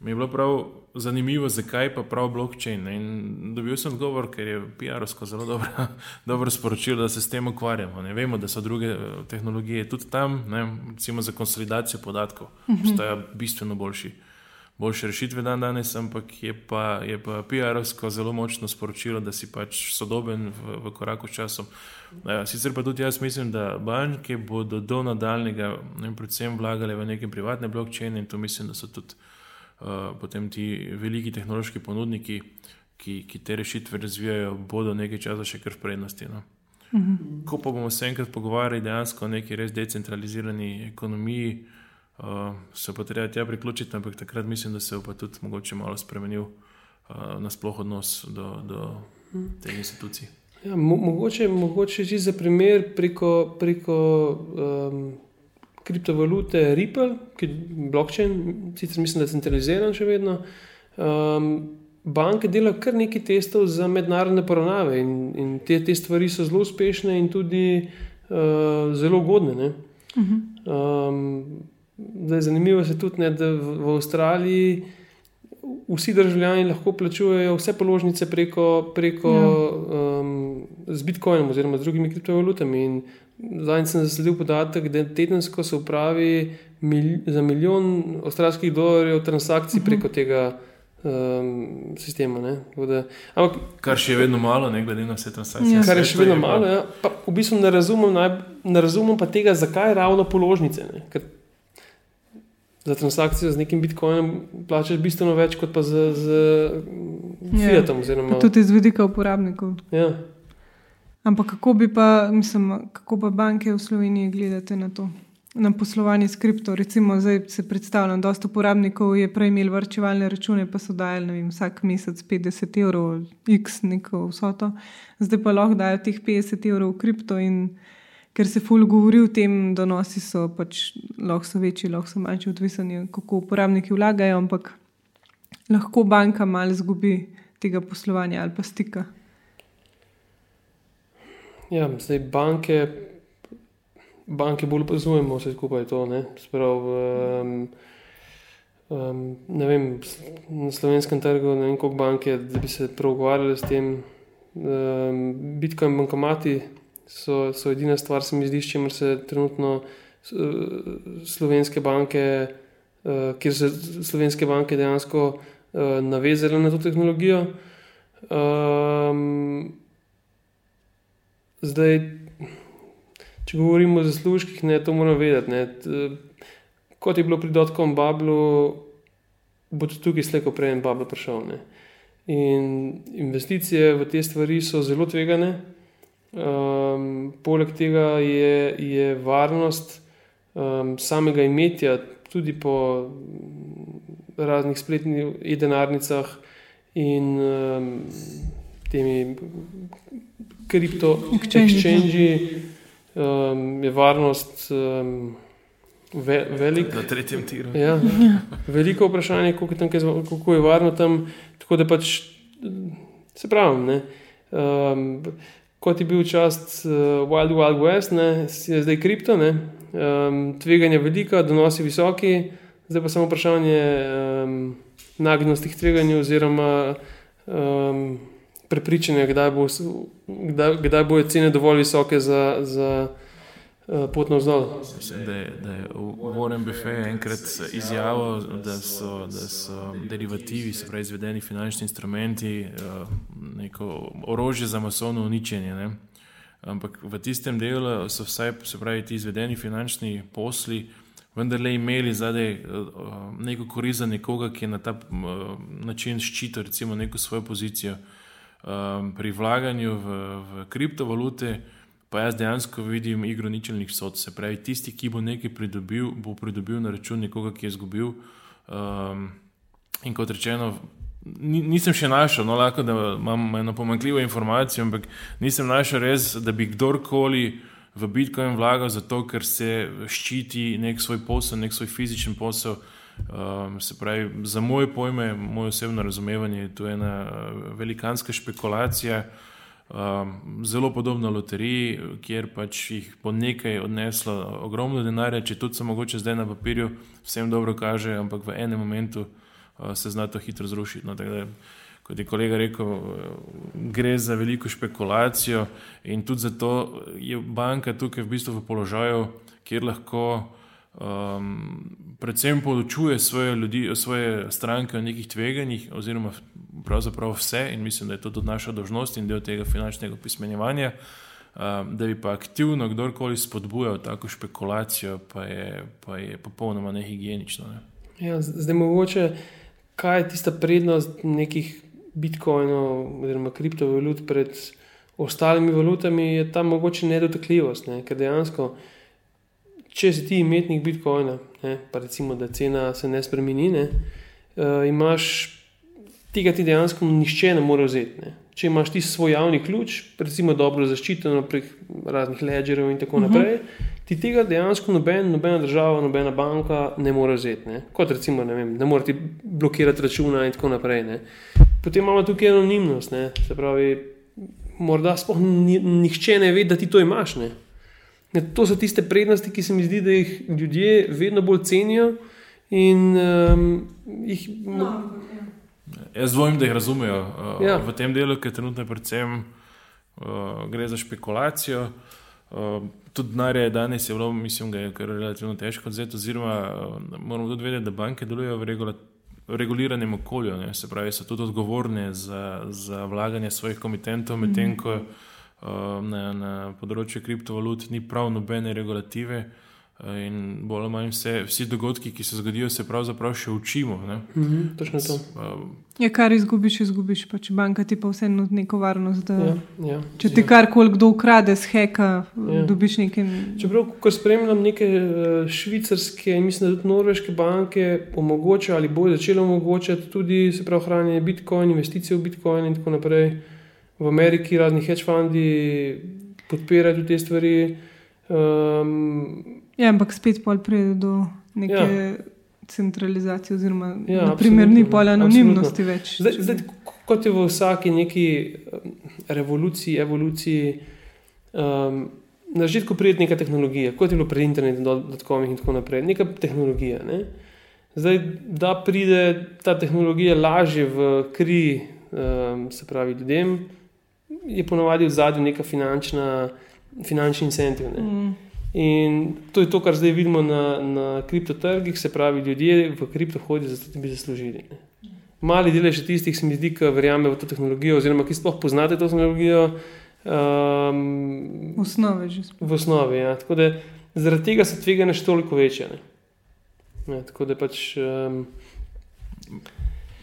S3: Uh, mi je bilo prav zanimivo, zakaj pa prav blockchain. In dobil sem odgovor, ker je PR-ovsko zelo dobro, dobro sporočilo, da se s tem ukvarjamo. Ne vemo, da so druge eh, tehnologije tudi tam, ne, recimo za konsolidacijo podatkov, mhm. obstajajo bistveno boljši. Boljše rešitve dan danes, ampak je pa, pa PR-ovsko zelo močno sporočilo, da si pač sodoben v, v koraku s časom. E, sicer pa tudi jaz mislim, da banke bodo do nadaljnega, ne, predvsem vlagale v neke privatne blokčine in to mislim, da so tudi Eh, potem ti veliki tehnološki ponudniki, ki, ki te rešitve razvijajo, bodo nekaj časa še kar v prednosti. No. Mhm. Ko pa bomo se enkrat pogovarjali dejansko o neki res decentralizirani ekonomiji, uh, se pa treba tja priključiti, ampak takrat mislim, da se bo pa tudi mogoče malo spremenil uh, nasploh odnos do, do mhm. te institucije.
S2: Ja, mo mogoče, mogoče že za primer preko, preko um, kriptovalute Ripple, ki je blockchain, sicer mislim, da je centraliziran še vedno. Um, banke delajo kar nekaj testov za mednarodne poravnave in, in te, te stvari so zelo uspešne in tudi uh, zelo ugodne. Um, zanimivo je tudi, ne, da v, v Avstraliji vsi državljani lahko plačujejo vse položnice preko, preko ja. um, z Bitcoinom oziroma z drugimi kriptovalutami. Zdaj sem zasledil podatek, da tedensko se upravi mil, za milijon avstralskih dolarjev transakcij mhm. preko tega um, sistema. Da,
S3: ampak, kar še je vedno malo, ne glede na vse transakcije.
S2: Ja. Kar je še vedno je malo. Ja. Pa, v bistvu ne razumem, naj, ne razumem pa tega, zakaj ravno položnice. Za transakcijo z nekim bitcoinom plačeš bistveno več kot pa z, z ja. Fiatom. Oziroma...
S1: Tudi iz vidika uporabnikov.
S2: Ja.
S1: Ampak kako bi pa, mislim, kako pa banke v Sloveniji gledate na to, na poslovanje s kripto? Recimo, zdaj se predstavljam, da dosta uporabnikov je prej imel vrčevalne račune, pa so dajali vem, vsak mesec 50 evrov, x neko vsoto, zdaj pa lahko dajo teh 50 evrov v kripto in ker se ful govori o tem, da nosi so pač lahko so večji, lahko so manjši, odvisni, kako uporabniki vlagajo, ampak lahko banka malo zgubi tega poslovanja ali pa stika.
S2: Ja, zdaj banke, banke bolj razumemo vse skupaj to. Sprav, um, um, ne vem, na slovenskem trgu ne vem, koliko banke, da bi se pregovarjali s tem. Um, Bitcoin bankomati so, so edina stvar, se mi zdi, s čimer se trenutno slovenske banke, uh, kjer se slovenske banke dejansko uh, navezale na to tehnologijo. Um, zdaj, če govorimo o zaslužkih, ne, to moramo vedeti. Ne, t, kot je bilo pri Dotkom Bablu, bo tudi tukaj slejko prej en Babel prišel. Ne. In investicije v te stvari so zelo tvegane. Um, poleg tega je, je varnost um, samega imetja, tudi po raznih spletnih e-denarnicah in um, temi kriptoexchangi, um, je varnost. Um, Ve, velik,
S3: na tretjem tiru.
S2: Ja, veliko vprašanje, kako je, tam, kako je varno tam. Tako da pač se pravi, um, kot je bil čas uh, Wild Wild West, ne, je zdaj kripto, um, tveganje velika, donosi visoki, zdaj pa samo vprašanje um, nagnjenosti k tveganju oziroma um, prepričanja, kdaj, bo, kdaj, kdaj bojo cene dovolj visoke za. za Eh, pot navzdol.
S3: Da je, da je Warren Buffet enkrat izjavil, da so, da so derivativi, se pravi izvedeni finančni instrumenti, eh, neko orožje za masovno uničenje. Ne? Ampak v tistem delu so vsaj, se pravi, ti izvedeni finančni posli vendarle imeli zadaj eh, neko korist za nekoga, ki je na ta način ščitil recimo neko svojo pozicijo. Pri vlaganju v, v kriptovalute pa jaz dejansko vidim igro ničelnih sod. Se pravi, tisti, ki bo nekaj pridobil, bo pridobil na račun nekoga, ki je izgubil. Um, in kot rečeno, nisem še našel, no, lahko imam eno pomankljivo informacijo, ampak nisem našel res, da bi kdorkoli v Bitcoin vlagal zato, ker se ščiti nek svoj posel, nek svoj fizičen posel. Um, se pravi, za moje pojme, moje osebno razumevanje, je to ena velikanska špekulacija. Um, zelo podobno loteriji, kjer pač jih bo nekaj odneslo ogromno denarja, če tudi se mogoče zdaj na papirju vsem dobro kaže, ampak v enem momentu uh, se zna to hitro zrušiti. No, da, kot je kolega rekel, gre za veliko špekulacijo in tudi zato je banka tukaj v bistvu v položaju, kjer lahko um, predvsem podočuje svoje, ljudi, svoje stranke o nekih tveganjih, oziroma pravzaprav vse, in mislim, da je to tudi naša dožnost in del tega finančnega pismenjevanja. Um, da bi pa aktivno kdorkoli spodbujal tako špekulacijo, pa je, pa je popolnoma nehigienično. Ne?
S2: Ja, zdaj, mogoče, kaj je tista prednost nekih bitcoinov oziroma kriptovalut pred ostalimi valutami, je ta mogoče nedotakljivost, ne? ker dejansko če si ti imetnik Bitcoina, ne, pa recimo, da cena se ne spremeni, ne, uh, imaš tega ti dejansko nišče ne more vzeti. Ne. Če imaš ti svoj javni ključ, recimo dobro zaščiteno prek raznih ledgerjev in tako uh mhm. -huh. naprej, ti tega dejansko noben, nobena država, nobena banka ne more vzeti. Ne. Kot recimo, ne, vem, ne moreš blokirati računa in tako naprej. Ne. Potem imamo tukaj anonimnost, ne. se pravi, morda sploh nihče ne ve, da ti to imaš. Ne. Ne, to so tiste prednosti, ki se mi zdi, da jih ljudje vedno bolj cenijo. In, um, jih, no,
S3: ja. Jaz dvomim, da jih razumejo uh, ja. v tem delu, ker trenutno predvsem uh, gre za špekulacijo. Uh, tudi denar je danes, je bilo, mislim, da je kar relativno težko odzeti. Oziroma, uh, moramo tudi vedeti, da banke delujejo v, regula, reguliranem okolju, ne? se pravi, so tudi odgovorne za, za vlaganje svojih komitentov, medtem mm -hmm. Ehm, na, na področju kriptovalut ni prav nobene regulative. Eh, in bolj ali manj vse, vsi dogodki, ki se zgodijo, se pravzaprav še učimo.
S2: Mm -hmm, to.
S1: Uh, ja, kar izgubiš, izgubiš. Pač banka ti pa vseeno neko varnost. Da,
S2: ja, ja,
S1: če ti ja. karkoli kdo ukrade, zheka, ja. dobiš nekaj.
S2: Čeprav, ko spremljam neke uh, švicarske in mislim, da tudi norveške banke, omogočajo ali bojo začele omogočati tudi hranjenje bitcoin, investicije v bitcoin in tako naprej v Ameriki razni hedge fundi podpirajo te stvari. Um,
S1: ja, ampak spet pol pride do neke ja. centralizacije, oziroma ja, naprimer, ni pol anonimnosti absolutno. več.
S2: Zdaj, zdaj, kot je v vsaki neki revoluciji, evoluciji. Um, Na začetku pride neka tehnologija, kot je bilo pred internetom, dotkomih in tako naprej, neka tehnologija. Ne? Zdaj, da pride ta tehnologija lažje v kri, um, se pravi, ljudem, je ponovadi v zadju neka finančna, finančni incentiv. Ne. Mm. In to je to, kar zdaj vidimo na, na kriptotrgih, se pravi, ljudje v kripto hodijo zato, da bi zaslužili. Ne. Mali delež tistih, se mi zdi, ki verjamejo v to tehnologijo, oziroma ki sploh poznate to tehnologijo.
S1: Um, v osnovi že smo.
S2: V osnovi, ja. Tako da zaradi tega so tvegane še toliko večje. Ja, tako da pač. Um,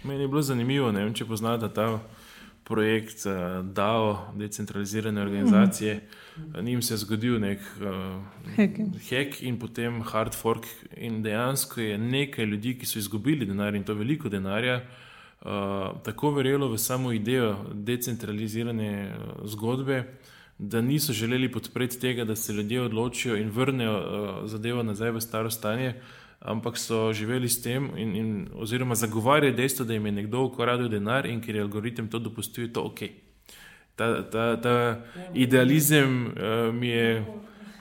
S3: Meni je bilo zanimivo, ne vem, če poznate ta projekt uh, DAO, decentralizirane organizacije. Mm -hmm. Nim se je zgodil nek uh, hack in potem hard fork. In dejansko je nekaj ljudi, ki so izgubili denar in to veliko denarja, uh, tako verjelo v samo idejo decentralizirane uh, zgodbe, da niso želeli podpreti tega, da se ljudje odločijo in vrnejo uh, zadevo nazaj v staro stanje. Uh, ampak so živeli s tem, in, in, oziroma zagovarjajo dejstvo, da jim je nekdo ukradel denar in ker je algoritem to dopustil, je to ok. Ta, ta, ta idealizem uh, mi je,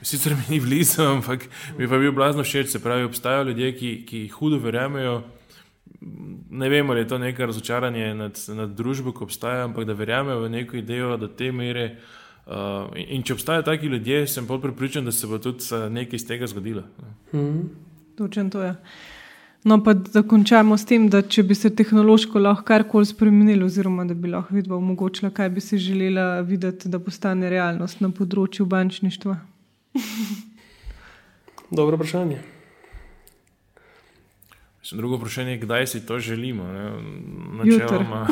S3: sicer mi ni blizu, ampak mi pa je bil blazno všeč. Se pravi, obstajajo ljudje, ki, ki hudo verjamejo. Ne vem, ali je to neko razočaranje nad, nad družbo, ki obstaja, ampak da verjamejo v neko idejo do te mere. Uh, in, in če obstajajo taki ljudje, sem bolj pripričan, da se bo tudi nekaj iz tega zgodilo. Mm -hmm.
S1: Točen to je. No, pa da končamo s tem, da če bi se tehnološko lahko karkoli spremenili, oziroma da bi lahko videla, omogočila, kaj bi si želela videti, da postane realnost na področju bančništva.
S2: Dobro vprašanje.
S3: Drugo vprašanje je, kdaj si to želimo. Načeloma,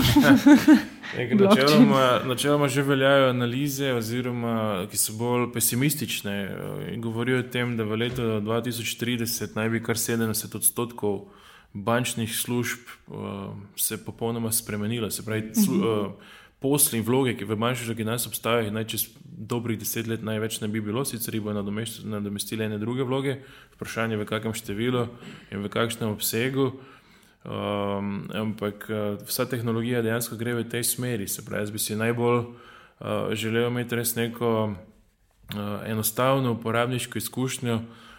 S3: načeloma, načeloma že veljajo analize, oziroma, ki so bolj pesimistične eh, in govorijo o tem, da v letu 2030 naj bi kar 70 odstotkov bančnih služb uh, se popolnoma spremenilo. Se pravi, uh -huh. uh, posli in vloge, ki v manjši že danes obstajajo, naj čez dobrih deset let največ ne bi bilo, sicer jih bo nadomestili ene druge vloge, vprašanje v kakšnem številu in v kakšnem obsegu. Um, ampak uh, vsa tehnologija dejansko gre v tej smeri. Se pravi, jaz bi si najbolj uh, želel imeti res neko uh, enostavno uporabniško izkušnjo.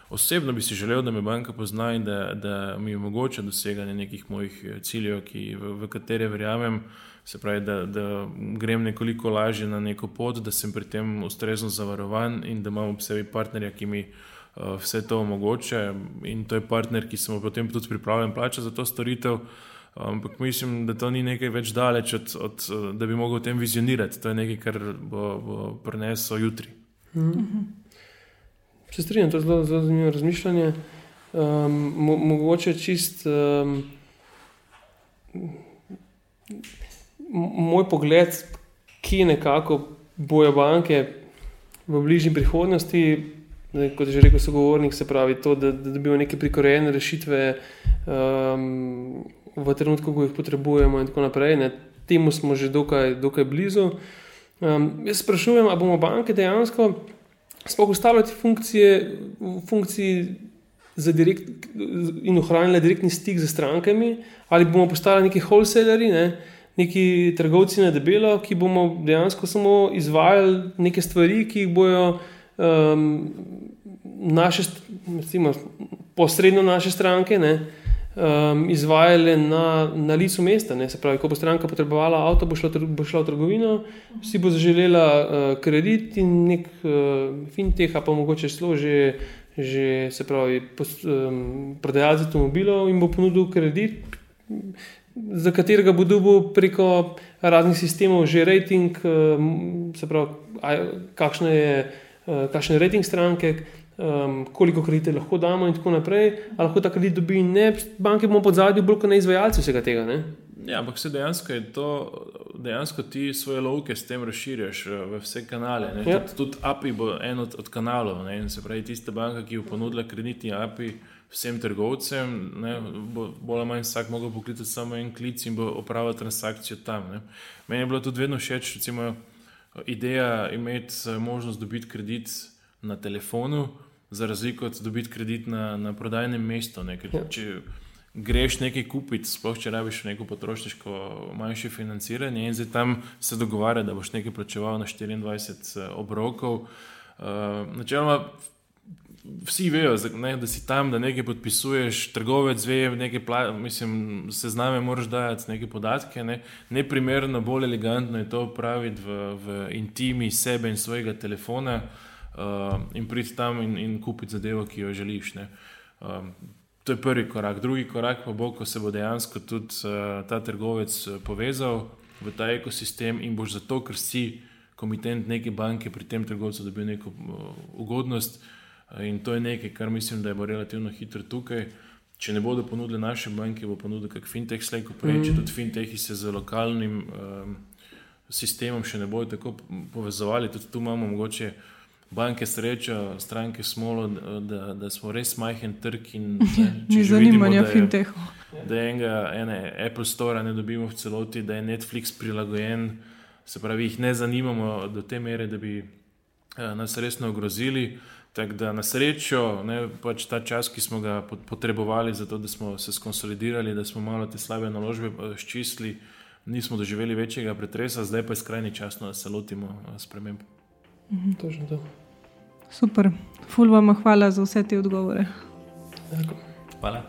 S3: Osebno bi si želel, da me banka pozna in da, da mi omogoča doseganje nekih mojih ciljev, ki, v, v katere verjamem. Uh, Se pravi, da, da grem nekoliko lažje na neko pot, da sem pri tem ustrezno zavarovan in da imam ob sebi partnerja, ki mi uh, vse to omogoča. In to je partner, ki sem potem tudi pripravljen plačati za to storitev. Ampak mislim, da to ni nekaj več daleč od, od da bi mogel o tem vizionirati. To je nekaj, kar bo, bo prineslo jutri.
S2: Mhm. Se strinjam, to je zelo, zelo zanimivo razmišljanje. Um, mo, mogoče čist. Um, moj pogled, ki nekako bojo banke v bližnji prihodnosti, ne, kot je že rekel sogovornik, se pravi to, da, da dobijo neke prikorejene rešitve um, v trenutku, ko jih potrebujemo in tako naprej. Ne, temu smo že dokaj, dokaj blizu. Um, jaz sprašujem, ali bomo banke dejansko sploh ostale te funkcije, funkcije direkt, in ohranile direktni stik z strankami, ali bomo postali neki wholesaleri. Ne, neki trgovci na debelo, ki bomo dejansko samo izvajali neke stvari, ki jih bojo um, naše, recimo, posredno naše stranke. Ne, Um, izvajale na, na licu mesta. Ne? Se pravi, ko bo stranka potrebovala avto, bo šla, bo šla v trgovino, si bo zaželela uh, kredit in nek uh, fintech, pa mogoče celo že, že se pravi, um, prodajalec avtomobilov in bo ponudil kredit za katerega bo dobil preko raznih sistemov že rating, eh, se pravi, kakšen je, eh, kakšen je rating stranke, koliko kredite lahko damo in tako naprej. Ali lahko ta kredit dobi ne, banke bomo pod zadnjim, bolj kot ne izvajalci vsega tega. Ne?
S3: Ja, ampak se dejansko je to, dejansko ti svoje lovke s tem razširjaš eh, v vse kanale. Ja. Tudi, tudi API bo en od, od kanalov. Ne? Se pravi, tista banka, ki bo ponudila kreditni API vsem trgovcem, ne, bo bolj ali manj vsak mogel poklicati samo en klic in bo opravil transakcijo tam. Ne. Meni je bilo tudi vedno všeč, recimo, ideja imeti eh, možnost dobiti kredit na telefonu, za razliko od dobiti kredit na, na prodajnem mestu. Ne, ker, ja. če greš nekaj kupiti, sploh če rabiš neko potrošniško manjše financiranje in zdaj tam se dogovarja, da boš nekaj plačeval na 24 eh, obrokov. Uh, načeloma vsi vejo, ne, da si tam, da nekaj podpisuješ, trgovec ve, nekaj pla, mislim, se zname, moraš dajati neke podatke. Ne. Neprimerno, bolj elegantno je to praviti v, v intimi sebe in svojega telefona uh, in priti tam in, in kupiti zadevo, ki jo želiš. Um, to je prvi korak. Drugi korak pa bo, ko se bo dejansko tudi uh, ta trgovec povezal v ta ekosistem in boš zato, ker si komitent neke banke pri tem trgovcu dobil neko uh, ugodnost. In to je nekaj, kar mislim, da je bo relativno hitro tukaj. Če ne bodo ponudili naše banke, bo ponudil kak fintech slejko prej, mm. če tudi fintechi se z lokalnim um, sistemom še ne bodo tako povezovali. Tudi tu imamo mogoče banke srečo, stranke smolo, da, da smo res majhen trg in
S1: ni zanimanja fintechu.
S3: Da enega, ene Apple Store ne dobimo v celoti, da je Netflix prilagojen, se pravi, jih ne zanimamo do te mere, da bi uh, nas resno ogrozili. Tako da na srečo, ne, pač ta čas, ki smo ga potrebovali, zato da smo se skonsolidirali, da smo malo te slabe naložbe ščistili, nismo doživeli večjega pretresa, zdaj pa je skrajni čas, da se lotimo sprememb.
S2: Mhm. Točno to.
S1: Super, ful vam hvala za vse te odgovore.
S3: Hvala.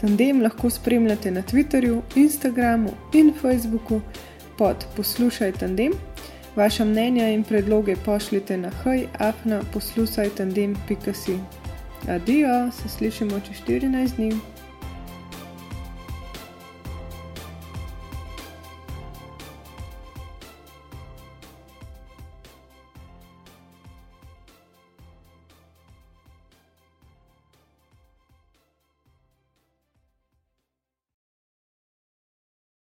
S1: Tandem lahko spremljate na Twitterju, Instagramu in Facebooku pod Poslušaj tandem. Vaša mnenja in predloge pošljite na hajafna poslušaj tandem.si. Adijo, se slišimo čez 14 dni.